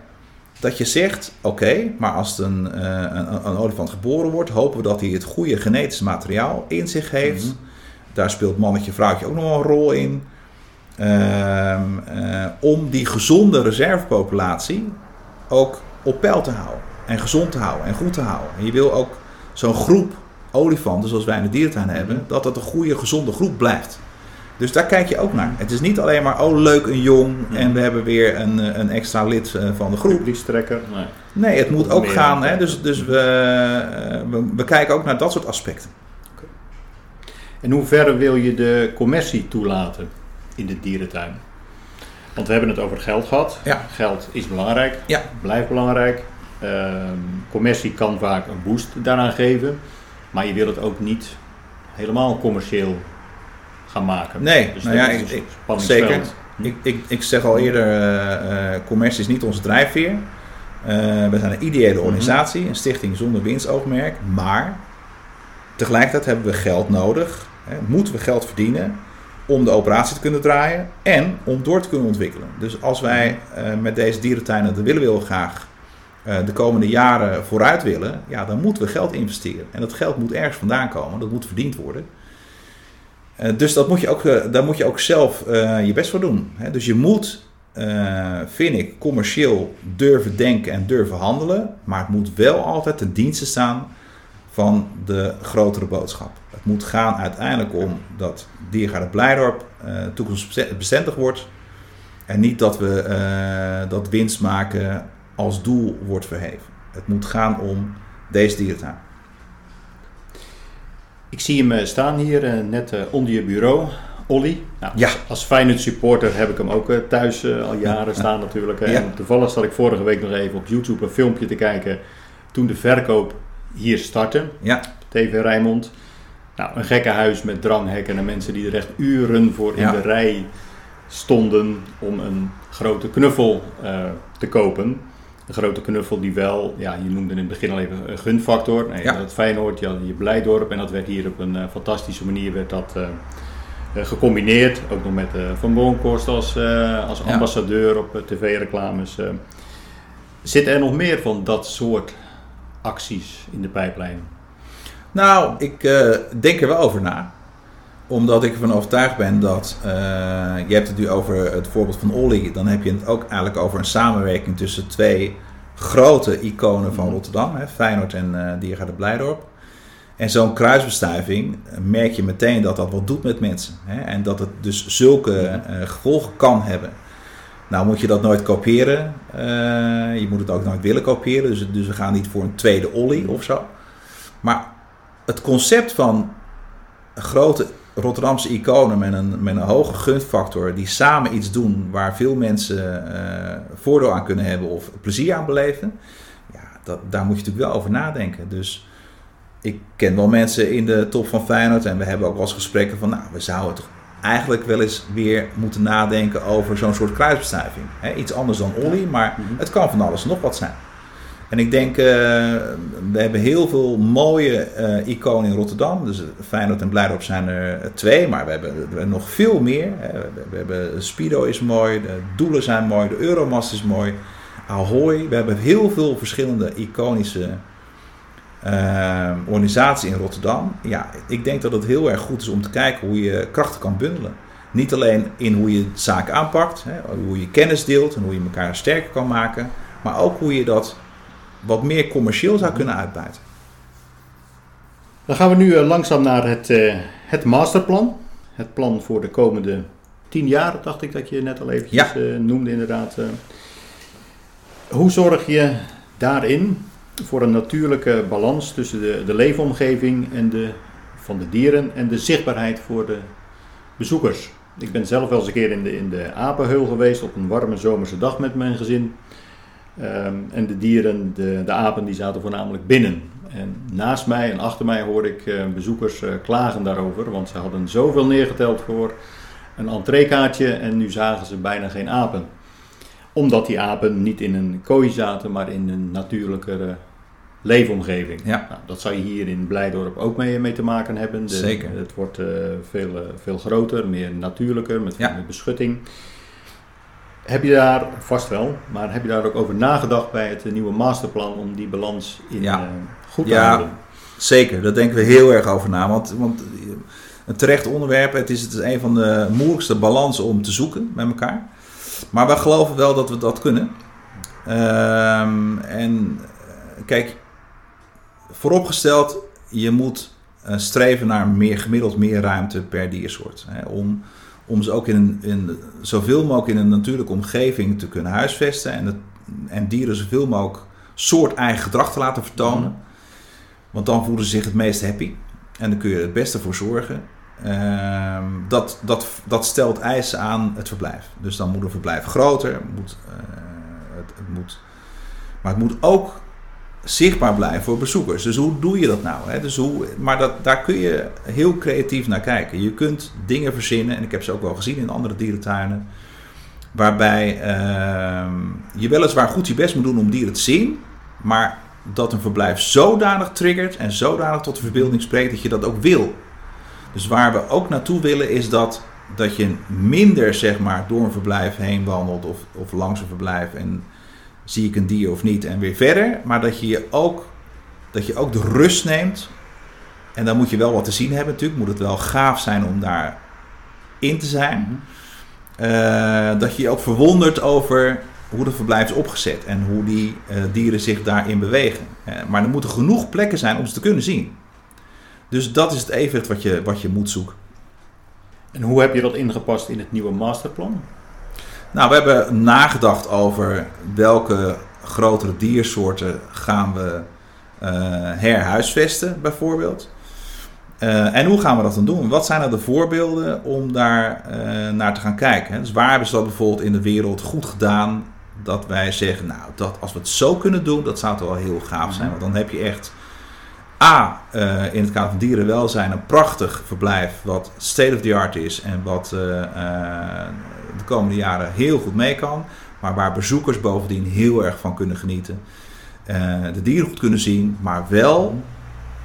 dat je zegt: oké, maar als een, eh, een, een olifant geboren wordt, hopen we dat hij het goede genetische materiaal in zich heeft. Mhm. Daar speelt mannetje, vrouwtje ook nog wel een rol in. Ehm, eh, om die gezonde reservepopulatie ook op peil te houden. En gezond te houden en goed te houden. En je wil ook zo'n groep olifanten, zoals wij in de dierentuin hebben, dat dat een goede, gezonde groep blijft. Dus daar kijk je ook naar. Het is niet alleen maar, oh leuk, een jong en we hebben weer een, eh, een extra lid eh, van de groep. publiekstrekker. Nee. Nee, het moet ook gaan. Hè? Dus, dus we, eh, we, we kijken ook naar dat soort aspecten. In hoeverre wil je de commercie toelaten in de dierentuin? Want we hebben het over geld gehad. Ja. Geld is belangrijk, Ja. blijft belangrijk. Ehm, commercie kan vaak een boost daaraan geven, maar je wil het ook niet helemaal commercieel gaan maken. Nee, dus nou ja, ik- zeker. Ik, ik, ik zeg al eerder, eh, commercie is niet onze drijfveer. Eh, we zijn een ideële organisatie, een stichting zonder winstoogmerk. Maar tegelijkertijd hebben we geld nodig. Hè, moeten we geld verdienen om de operatie te kunnen draaien en om door te kunnen ontwikkelen. Dus als wij eh, met deze dierentuinen, dat willen we heel graag, de komende jaren vooruit willen, ja, dan moeten we geld investeren. En dat geld moet ergens vandaan komen, dat moet verdiend worden. Eh, dus dat moet je ook, eh, daar moet je ook zelf eh, je best voor doen. Dus je moet, vind ik, commercieel durven denken en durven handelen. Maar het moet wel altijd ten dienste staan van de grotere boodschap. Het moet gaan uiteindelijk om dat Diergaarde Blijdorp toekomstbestendig wordt. En niet dat we dat winst maken als doel wordt verheven. Het moet gaan om deze dierentuin. Ik zie hem eh, staan hier, eh, net eh, onder je bureau. Olly. Nou, Ja. Als Feyenoord supporter heb ik hem ook thuis al jaren staan natuurlijk. Ja. En toevallig zat ik vorige week nog even op YouTube een filmpje te kijken toen de verkoop hier startte. Ja, TV Rijnmond. Nou, een gekke huis met dranghekken en mensen die er echt uren voor in Ja. de rij stonden om een grote knuffel te kopen. Een grote knuffel die wel, ja, je noemde in het begin al even een gunfactor. Nee, Ja. Dat Feyenoord, je had je Blijdorp en dat werd hier op een eh, fantastische manier werd dat, eh, eh, gecombineerd. Ook nog met Van Bronckhorst als, als Ja. ambassadeur op tv-reclames. Zitten er nog meer van dat soort acties in de pijplijn? Nou, ik denk er wel over na. Omdat ik ervan overtuigd ben dat. eh, je hebt het nu over het voorbeeld van Olly. Dan heb je het ook eigenlijk over een samenwerking tussen twee grote iconen van Mhm. Rotterdam: hè, Feyenoord en eh Diergaarde Blijdorp. En zo'n kruisbestuiving eh, merk je meteen dat dat wat doet met mensen. Hè? En dat het dus zulke eh, gevolgen kan hebben. Nou moet je dat nooit kopiëren. Je moet het ook nooit willen kopiëren. Dus, dus we gaan niet voor een tweede Olly of zo. Maar het concept van grote Rotterdamse iconen met een, met een hoge gunfactor die samen iets doen waar veel mensen eh, voordeel aan kunnen hebben of plezier aan beleven, ja, dat, daar moet je natuurlijk wel over nadenken. Dus ik ken wel mensen in de top van Feyenoord en we hebben ook wel eens gesprekken van, nou, we zouden toch eigenlijk wel eens weer moeten nadenken over zo'n soort kruisbestuiving. Iets anders dan Olly, maar Mhm. het kan van alles en nog wat zijn. En ik denk, eh, we hebben heel veel mooie eh, iconen in Rotterdam. Dus Feyenoord en Blijdorp zijn er twee, maar we hebben, nog veel meer. We, hebben Speedo is mooi, de doelen zijn mooi, de Euromast is mooi. Ahoy. We hebben heel veel verschillende iconische eh, organisaties in Rotterdam. Ja, ik denk dat het heel erg goed is om te kijken hoe je krachten kan bundelen. Niet alleen in hoe je zaken aanpakt, hè, hoe je kennis deelt en hoe je elkaar sterker kan maken, maar ook hoe je dat wat meer commercieel zou kunnen uitbuiten. Dan gaan we nu eh, langzaam naar het, eh, het masterplan. Het plan voor de komende tien jaar, dacht ik dat je net al eventjes Ja. eh, noemde inderdaad. Hoe zorg je daarin voor een natuurlijke balans tussen de, de leefomgeving en de, van de dieren en de zichtbaarheid voor de bezoekers? Ik ben zelf wel eens een keer in de, in de apenheul geweest op een warme zomerse dag met mijn gezin. Ehm, en de dieren, de, de apen, die zaten voornamelijk binnen. En naast mij en achter mij hoorde ik eh, bezoekers eh, klagen daarover, want ze hadden zoveel neergeteld voor een entreekaartje en nu zagen ze bijna geen apen. Omdat die apen niet in een kooi zaten, maar in een natuurlijkere leefomgeving. Ja. Nou, dat zou je hier in Blijdorp ook mee, mee te maken hebben. De- Zeker. Het wordt eh, veel, veel groter, meer natuurlijker, met Ja. meer beschutting. Heb je daar, vast wel, maar heb je daar ook over nagedacht bij het eh, nieuwe masterplan om die balans in Ja. eh, goed te Ja. houden? Zeker, daar denken we heel erg over na. Want, want een terecht onderwerp, het is, het is een van de moeilijkste balansen om te zoeken met elkaar. Maar wij geloven wel dat we dat kunnen. Ehm, en eh, kijk, vooropgesteld, je moet eh, streven naar meer, gemiddeld meer ruimte per diersoort. Hè, om, om ze ook in, in zoveel mogelijk in een natuurlijke omgeving te kunnen huisvesten. En, het, en dieren zoveel mogelijk soort eigen gedrag te laten vertonen. Want dan voelen ze zich het meest happy. En dan kun je er het beste voor zorgen. Ehm, dat, dat, dat stelt eisen aan het verblijf. Dus dan moet een verblijf groter. Moet, eh, het, het moet, maar het moet ook zichtbaar blijven voor bezoekers. Dus hoe doe je dat nou? Hè? Dus hoe, maar dat, daar kun je heel creatief naar kijken. Je kunt dingen verzinnen, en ik heb ze ook wel gezien in andere dierentuinen. Waarbij ehm, je weliswaar goed je best moet doen om dieren te zien. Maar dat een verblijf zodanig triggert en zodanig tot de verbeelding spreekt dat je dat ook wil. Dus waar we ook naartoe willen is dat, dat je minder zeg maar, door een verblijf heen wandelt of, of langs een verblijf en zie ik een dier of niet en weer verder. Maar dat je, je ook, dat je ook de rust neemt. En dan moet je wel wat te zien hebben natuurlijk. Moet het wel gaaf zijn om daar in te zijn. Eh, dat je je ook verwondert over hoe de verblijf is opgezet en hoe die eh, dieren zich daarin bewegen. Eh, maar er moeten genoeg plekken zijn om ze te kunnen zien. Dus dat is het evenwicht wat je, wat je moet zoeken. En hoe heb je dat ingepast in het nieuwe masterplan? Nou, we hebben nagedacht over welke grotere diersoorten gaan we eh, herhuisvesten, bijvoorbeeld. Eh, en hoe gaan we dat dan doen? Wat zijn er de voorbeelden om daar eh, naar te gaan kijken? hè? Dus waar hebben ze dat bijvoorbeeld in de wereld goed gedaan? Dat wij zeggen, nou, dat, als we het zo kunnen doen, dat zou toch wel heel gaaf zijn. Want dan heb je echt A, in het kader van dierenwelzijn, een prachtig verblijf wat state of the art is en wat de komende jaren heel goed mee kan. Maar waar bezoekers bovendien heel erg van kunnen genieten. Eh, de dieren goed kunnen zien, maar wel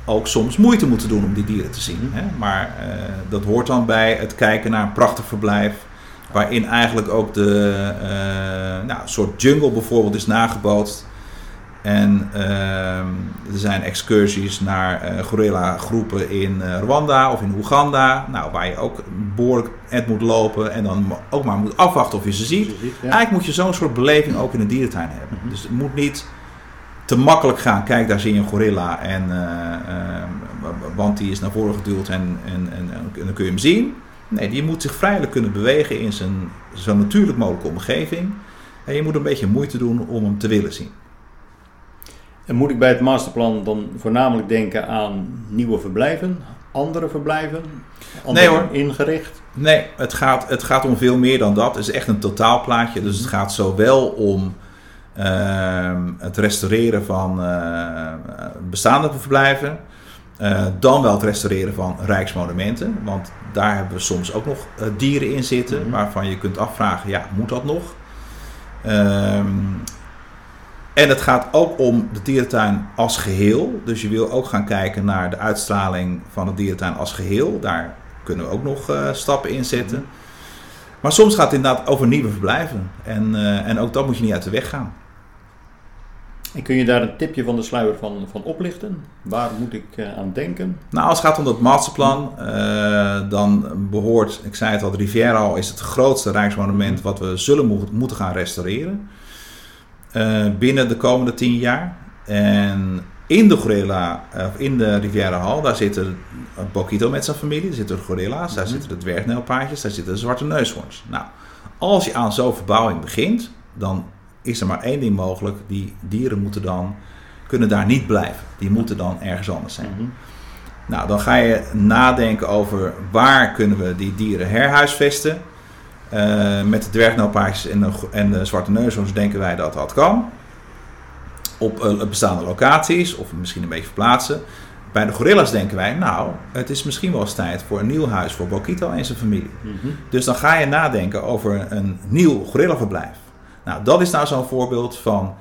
ook soms moeite moeten doen om die dieren te zien. Hè? Maar eh, dat hoort dan bij het kijken naar een prachtig verblijf. Waarin eigenlijk ook de eh, nou, soort jungle bijvoorbeeld is nagebootst. En ehm, er zijn excursies naar eh, gorilla groepen in eh, Rwanda of in Oeganda. Nou, waar je ook behoorlijk moet lopen en dan ook maar moet afwachten of je ze ziet. Ja. Eigenlijk moet je zo'n soort beleving ook in een dierentuin hebben. Dus het moet niet te makkelijk gaan. Kijk, daar zie je een gorilla. En, eh, eh, want die is naar voren geduwd en, en, en, en dan kun je hem zien. Nee, die moet zich vrijelijk kunnen bewegen in zijn zo natuurlijk mogelijke omgeving. En je moet een beetje moeite doen om hem te willen zien. En moet ik bij het masterplan dan voornamelijk denken aan nieuwe verblijven, andere verblijven, anders Nee, hoor. ingericht? Nee, het gaat, het gaat om veel meer dan dat. Het is echt een totaalplaatje. Dus het gaat zowel om ehm, het restaureren van eh, bestaande verblijven. eh, dan wel het restaureren van rijksmonumenten. Want daar hebben we soms ook nog eh, dieren in zitten. Mhm. Waarvan je kunt afvragen, ja, moet dat nog? Ehm, en het gaat ook om de dierentuin als geheel. Dus je wil ook gaan kijken naar de uitstraling van de dierentuin als geheel. Daar kunnen we ook nog eh, stappen in zetten. Maar soms gaat het inderdaad over nieuwe verblijven. En, eh, en ook dat moet je niet uit de weg gaan. En kun je daar een tipje van de sluier van, van oplichten? Waar moet ik eh, aan denken? Nou, als het gaat om dat masterplan, dan behoort, ik zei het al, de Riviera al is het grootste rijksmonument wat we zullen mo- moeten gaan restaureren. Eh, binnen de komende tien jaar. En in de gorilla, eh, of in de Riviera Hall, daar zitten Bokito met zijn familie, daar zitten gorilla's, daar Mhm. zitten de dwergnijlpaardjes, daar zitten de zwarte neushoorns. Nou, als je aan zo'n verbouwing begint, dan is er maar één ding mogelijk. Die dieren moeten dan, kunnen daar niet blijven. Die moeten dan ergens anders zijn. Mhm. Nou, dan ga je nadenken over waar kunnen we die dieren herhuisvesten. Eh, met de dwergnelpaardjes en de, en de zwarte neushoorns denken wij dat dat kan. Op eh, bestaande locaties of misschien een beetje verplaatsen. Bij de gorillas denken wij, nou, het is misschien wel eens tijd voor een nieuw huis voor Bokito en zijn familie. Mhm. Dus dan ga je nadenken over een nieuw gorillaverblijf. Nou, dat is nou zo'n voorbeeld van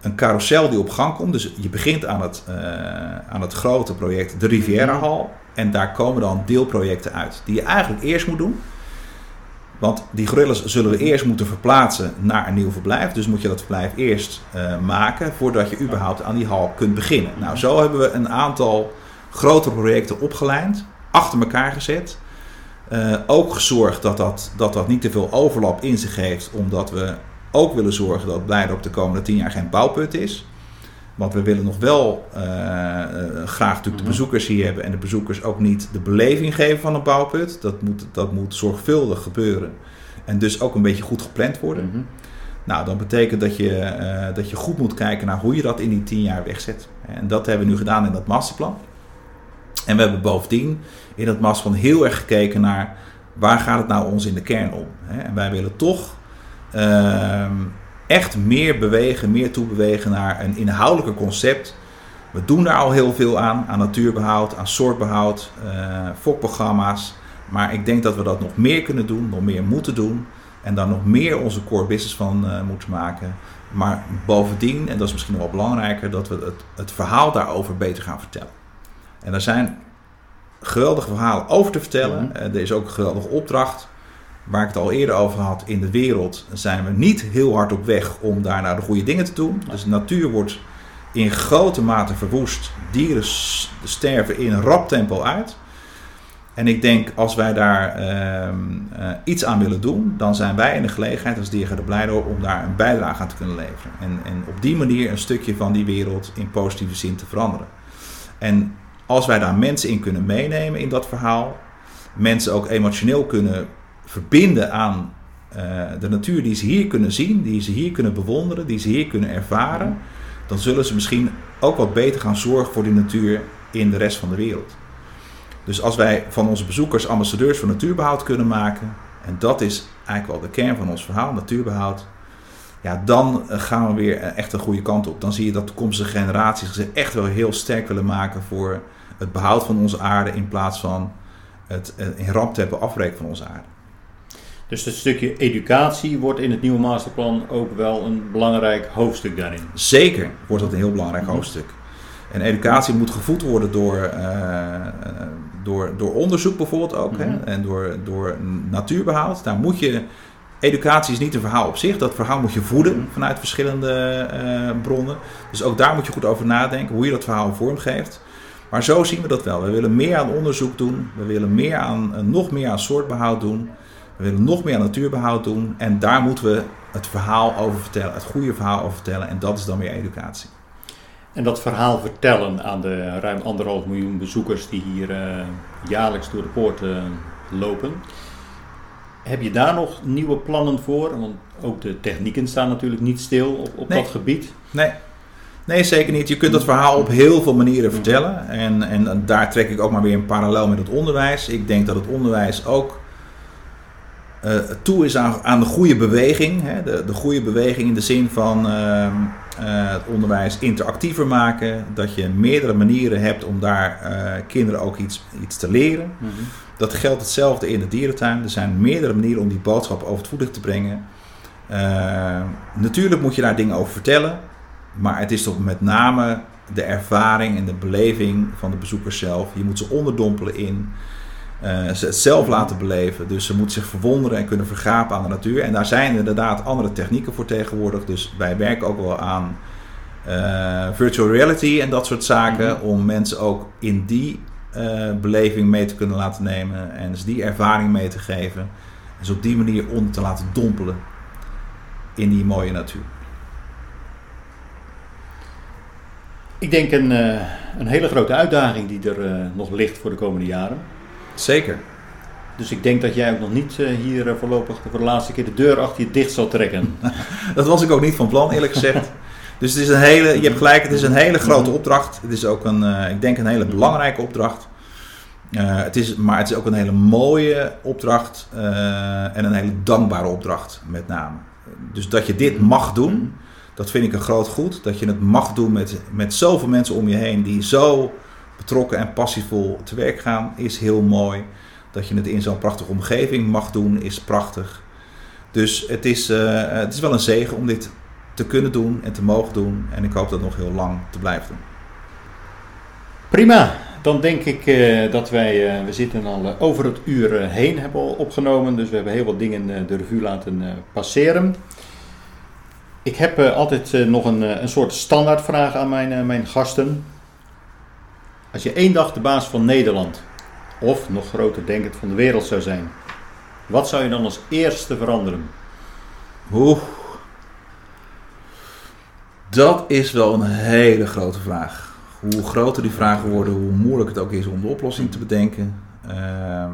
een carousel die op gang komt. Dus je begint aan het, eh, aan het grote project de Riviera Hall. En daar komen dan deelprojecten uit die je eigenlijk eerst moet doen. Want die gorillas zullen we eerst moeten verplaatsen naar een nieuw verblijf. Dus moet je dat verblijf eerst eh, maken voordat je überhaupt aan die hal kunt beginnen. Nou, zo hebben we een aantal grotere projecten opgelijnd, achter elkaar gezet. Eh, ook gezorgd dat dat, dat dat niet te veel overlap in zich heeft, omdat we ook willen zorgen dat Blijdorp de komende tien jaar geen bouwput is. Want we willen nog wel eh, eh, graag natuurlijk de Mhm. bezoekers hier hebben en de bezoekers ook niet de beleving geven van een bouwput. Dat moet, dat moet zorgvuldig gebeuren en dus ook een beetje goed gepland worden. Mhm. Nou, dat betekent dat je, eh, dat je goed moet kijken naar hoe je dat in die tien jaar wegzet. En dat hebben we nu gedaan in dat masterplan. En we hebben bovendien in dat masterplan heel erg gekeken naar waar gaat het nou ons in de kern om. Hè? En wij willen toch ehm, echt meer bewegen, meer toebewegen naar een inhoudelijker concept. We doen daar al heel veel aan, aan natuurbehoud, aan soortbehoud, eh fokprogramma's. Maar ik denk dat we dat nog meer kunnen doen, nog meer moeten doen. En daar nog meer onze core business van eh, moeten maken. Maar bovendien, en dat is misschien nog wel belangrijker, dat we het, het verhaal daarover beter gaan vertellen. En er zijn geweldige verhalen over te vertellen. Mhm. Eh, er is ook een geweldige opdracht. Waar ik het al eerder over had, in de wereld zijn we niet heel hard op weg om daar de goede dingen te doen. Dus natuur wordt in grote mate verwoest. Dieren sterven in rap tempo uit. En ik denk, als wij daar ehm, eh, iets aan willen doen, dan zijn wij in de gelegenheid als Diergaarde Blijdorp om daar een bijdrage aan te kunnen leveren. En, en op die manier een stukje van die wereld in positieve zin te veranderen. En als wij daar mensen in kunnen meenemen in dat verhaal, mensen ook emotioneel kunnen verbinden aan eh, de natuur die ze hier kunnen zien, die ze hier kunnen bewonderen, die ze hier kunnen ervaren, dan zullen ze misschien ook wat beter gaan zorgen voor die natuur in de rest van de wereld. Dus als wij van onze bezoekers ambassadeurs voor natuurbehoud kunnen maken, en dat is eigenlijk wel de kern van ons verhaal, natuurbehoud, ja, dan eh, gaan we weer eh, echt een goede kant op. Dan zie je dat toekomstige generaties zich echt wel heel sterk willen maken voor het behoud van onze aarde in plaats van het in ramtempo afbreken van onze aarde. Dus het stukje educatie wordt in het nieuwe masterplan ook wel een belangrijk hoofdstuk daarin. Zeker wordt dat een heel belangrijk Mhm. hoofdstuk. En educatie moet gevoed worden door, eh, eh, door, door onderzoek bijvoorbeeld ook. Mhm. hè? En door, door natuurbehoud. Daar moet je, educatie is niet een verhaal op zich. Dat verhaal moet je voeden Mhm. vanuit verschillende eh, bronnen. Dus ook daar moet je goed over nadenken hoe je dat verhaal vormgeeft. Maar zo zien we dat wel. We willen meer aan onderzoek doen. We willen meer aan, nog meer aan soortbehoud doen. We willen nog meer aan natuurbehoud doen. En daar moeten we het verhaal over vertellen. Het goede verhaal over vertellen. En dat is dan weer educatie. En dat verhaal vertellen aan de ruim anderhalf miljoen bezoekers die hier eh, jaarlijks door de poort eh, lopen. Heb je daar nog nieuwe plannen voor? Want ook de technieken staan natuurlijk niet stil op, op Nee. dat gebied. Nee. Nee, zeker niet. Je kunt dat verhaal op heel veel manieren vertellen. En, en daar trek ik ook maar weer een parallel met het onderwijs. Ik denk dat het onderwijs ook eh, toe is aan, aan de goede beweging. Hè? De, de goede beweging in de zin van ehm, eh, het onderwijs interactiever maken. Dat je meerdere manieren hebt om daar eh, kinderen ook iets, iets te leren. Dat geldt hetzelfde in de dierentuin. Er zijn meerdere manieren om die boodschap over het voetlicht te brengen. Natuurlijk moet je daar dingen over vertellen. Maar het is toch met name de ervaring en de beleving van de bezoekers zelf. Je moet ze onderdompelen in. Eh, ze het zelf laten beleven. Dus ze moeten zich verwonderen en kunnen vergapen aan de natuur. En daar zijn inderdaad andere technieken voor tegenwoordig. Dus wij werken ook wel aan eh, virtual reality en dat soort zaken. Om mensen ook in die eh, beleving mee te kunnen laten nemen. En dus die ervaring mee te geven. En dus op die manier onder te laten dompelen in die mooie natuur. Ik denk een, een hele grote uitdaging die er nog ligt voor de komende jaren. Zeker. Dus ik denk dat jij ook nog niet eh, hier eh, voorlopig voor de laatste keer de deur achter je dicht zal trekken. Dat was ik ook niet van plan, eerlijk gezegd. Dus het is een hele, je hebt gelijk, het is een hele grote opdracht. Het is ook een, eh, ik denk een hele belangrijke opdracht. Het is, maar het is ook een hele mooie opdracht en een hele dankbare opdracht met name. Dus dat je dit mag doen, dat vind ik een groot goed. Dat je het mag doen met, met zoveel mensen om je heen die zo betrokken en passievol te werk gaan, is heel mooi. Dat je het in zo'n prachtige omgeving mag doen, is prachtig. Dus het is, eh, het is wel een zegen om dit te kunnen doen en te mogen doen. En ik hoop dat nog heel lang te blijven doen. Prima, dan denk ik eh, dat wij, eh, we zitten al over het uur heen, hebben opgenomen. Dus we hebben heel wat dingen de revue laten passeren. Ik heb altijd nog een, een soort standaardvraag aan mijn, mijn gasten. Als je één dag de baas van Nederland, of nog groter denkend van de wereld zou zijn, wat zou je dan als eerste veranderen? Oeh. Dat is wel een hele grote vraag. Hoe groter die vragen worden, hoe moeilijk het ook is om de oplossing te bedenken. Ehm,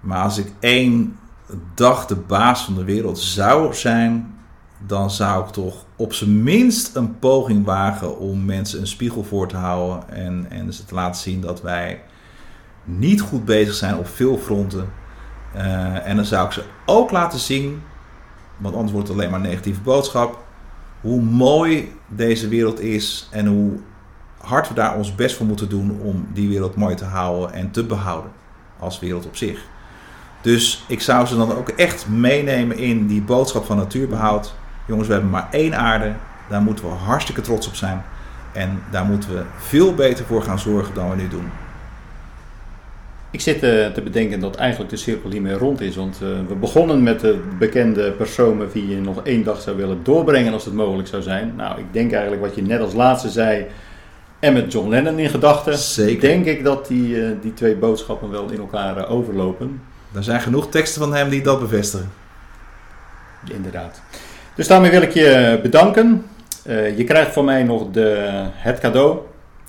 maar als ik één dag de baas van de wereld zou zijn, dan zou ik toch op zijn minst een poging wagen om mensen een spiegel voor te houden en, en ze te laten zien dat wij niet goed bezig zijn op veel fronten. Eh, en dan zou ik ze ook laten zien, want anders wordt het alleen maar een negatieve boodschap, hoe mooi deze wereld is en hoe hard we daar ons best voor moeten doen om die wereld mooi te houden en te behouden als wereld op zich. Dus ik zou ze dan ook echt meenemen in die boodschap van natuurbehoud. Jongens, we hebben maar één aarde, daar moeten we hartstikke trots op zijn. En daar moeten we veel beter voor gaan zorgen dan we nu doen. Ik zit eh, te bedenken dat eigenlijk de cirkel hiermee rond is. Want eh, we begonnen met de bekende persoon met wie je nog één dag zou willen doorbrengen als het mogelijk zou zijn. Nou, ik denk eigenlijk wat je net als laatste zei. En met John Lennon in gedachten. Zeker. Denk ik dat die, eh, die twee boodschappen wel in elkaar overlopen. Er zijn genoeg teksten van hem die dat bevestigen. Inderdaad. Dus daarmee wil ik je bedanken. Eh, je krijgt van mij nog de, het cadeau.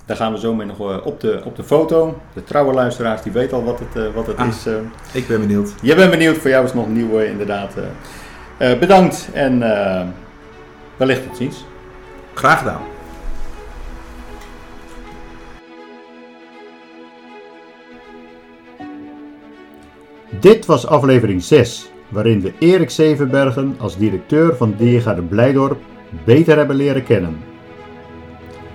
Daar gaan we zo mee nog eh, op de, op de foto. De trouwe luisteraars die weten al wat het, eh, wat het Ah. is. Ik ben benieuwd. Je bent benieuwd, voor jou is het nog nieuw inderdaad. eh. Eh, bedankt en eh, wellicht tot ziens. Graag gedaan. Dit was aflevering 6, waarin we Erik Zevenbergen als directeur van Diergaarde Blijdorp beter hebben leren kennen.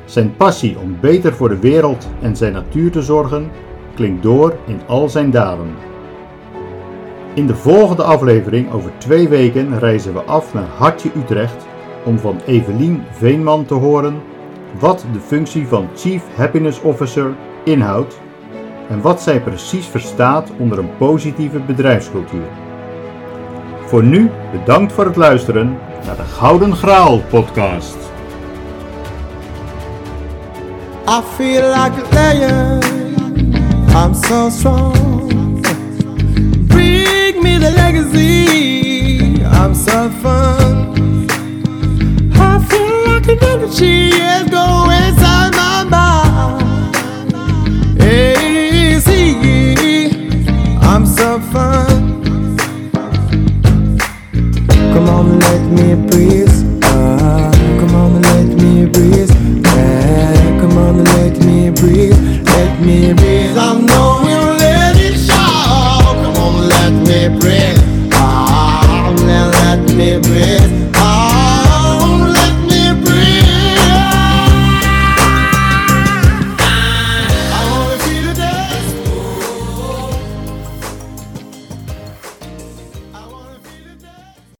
Zijn passie om beter voor de wereld en zijn natuur te zorgen klinkt door in al zijn daden. In de volgende aflevering over twee weken reizen we af naar Hartje Utrecht om van Evelien Veenman te horen wat de functie van Chief Happiness Officer inhoudt en wat zij precies verstaat onder een positieve bedrijfscultuur. Voor nu bedankt voor het luisteren naar de Gouden Graal podcast. I feel like a lion. I'm so strong. Bring me the legacy. I'm so fun. I feel like an energy is going inside my mind. Hey, see, I'm so fun. on, let me breathe. Ah, come on, let me breathe. Yeah, come on, let me breathe. Let me breathe. I know we'll let it show. Come on, let me breathe.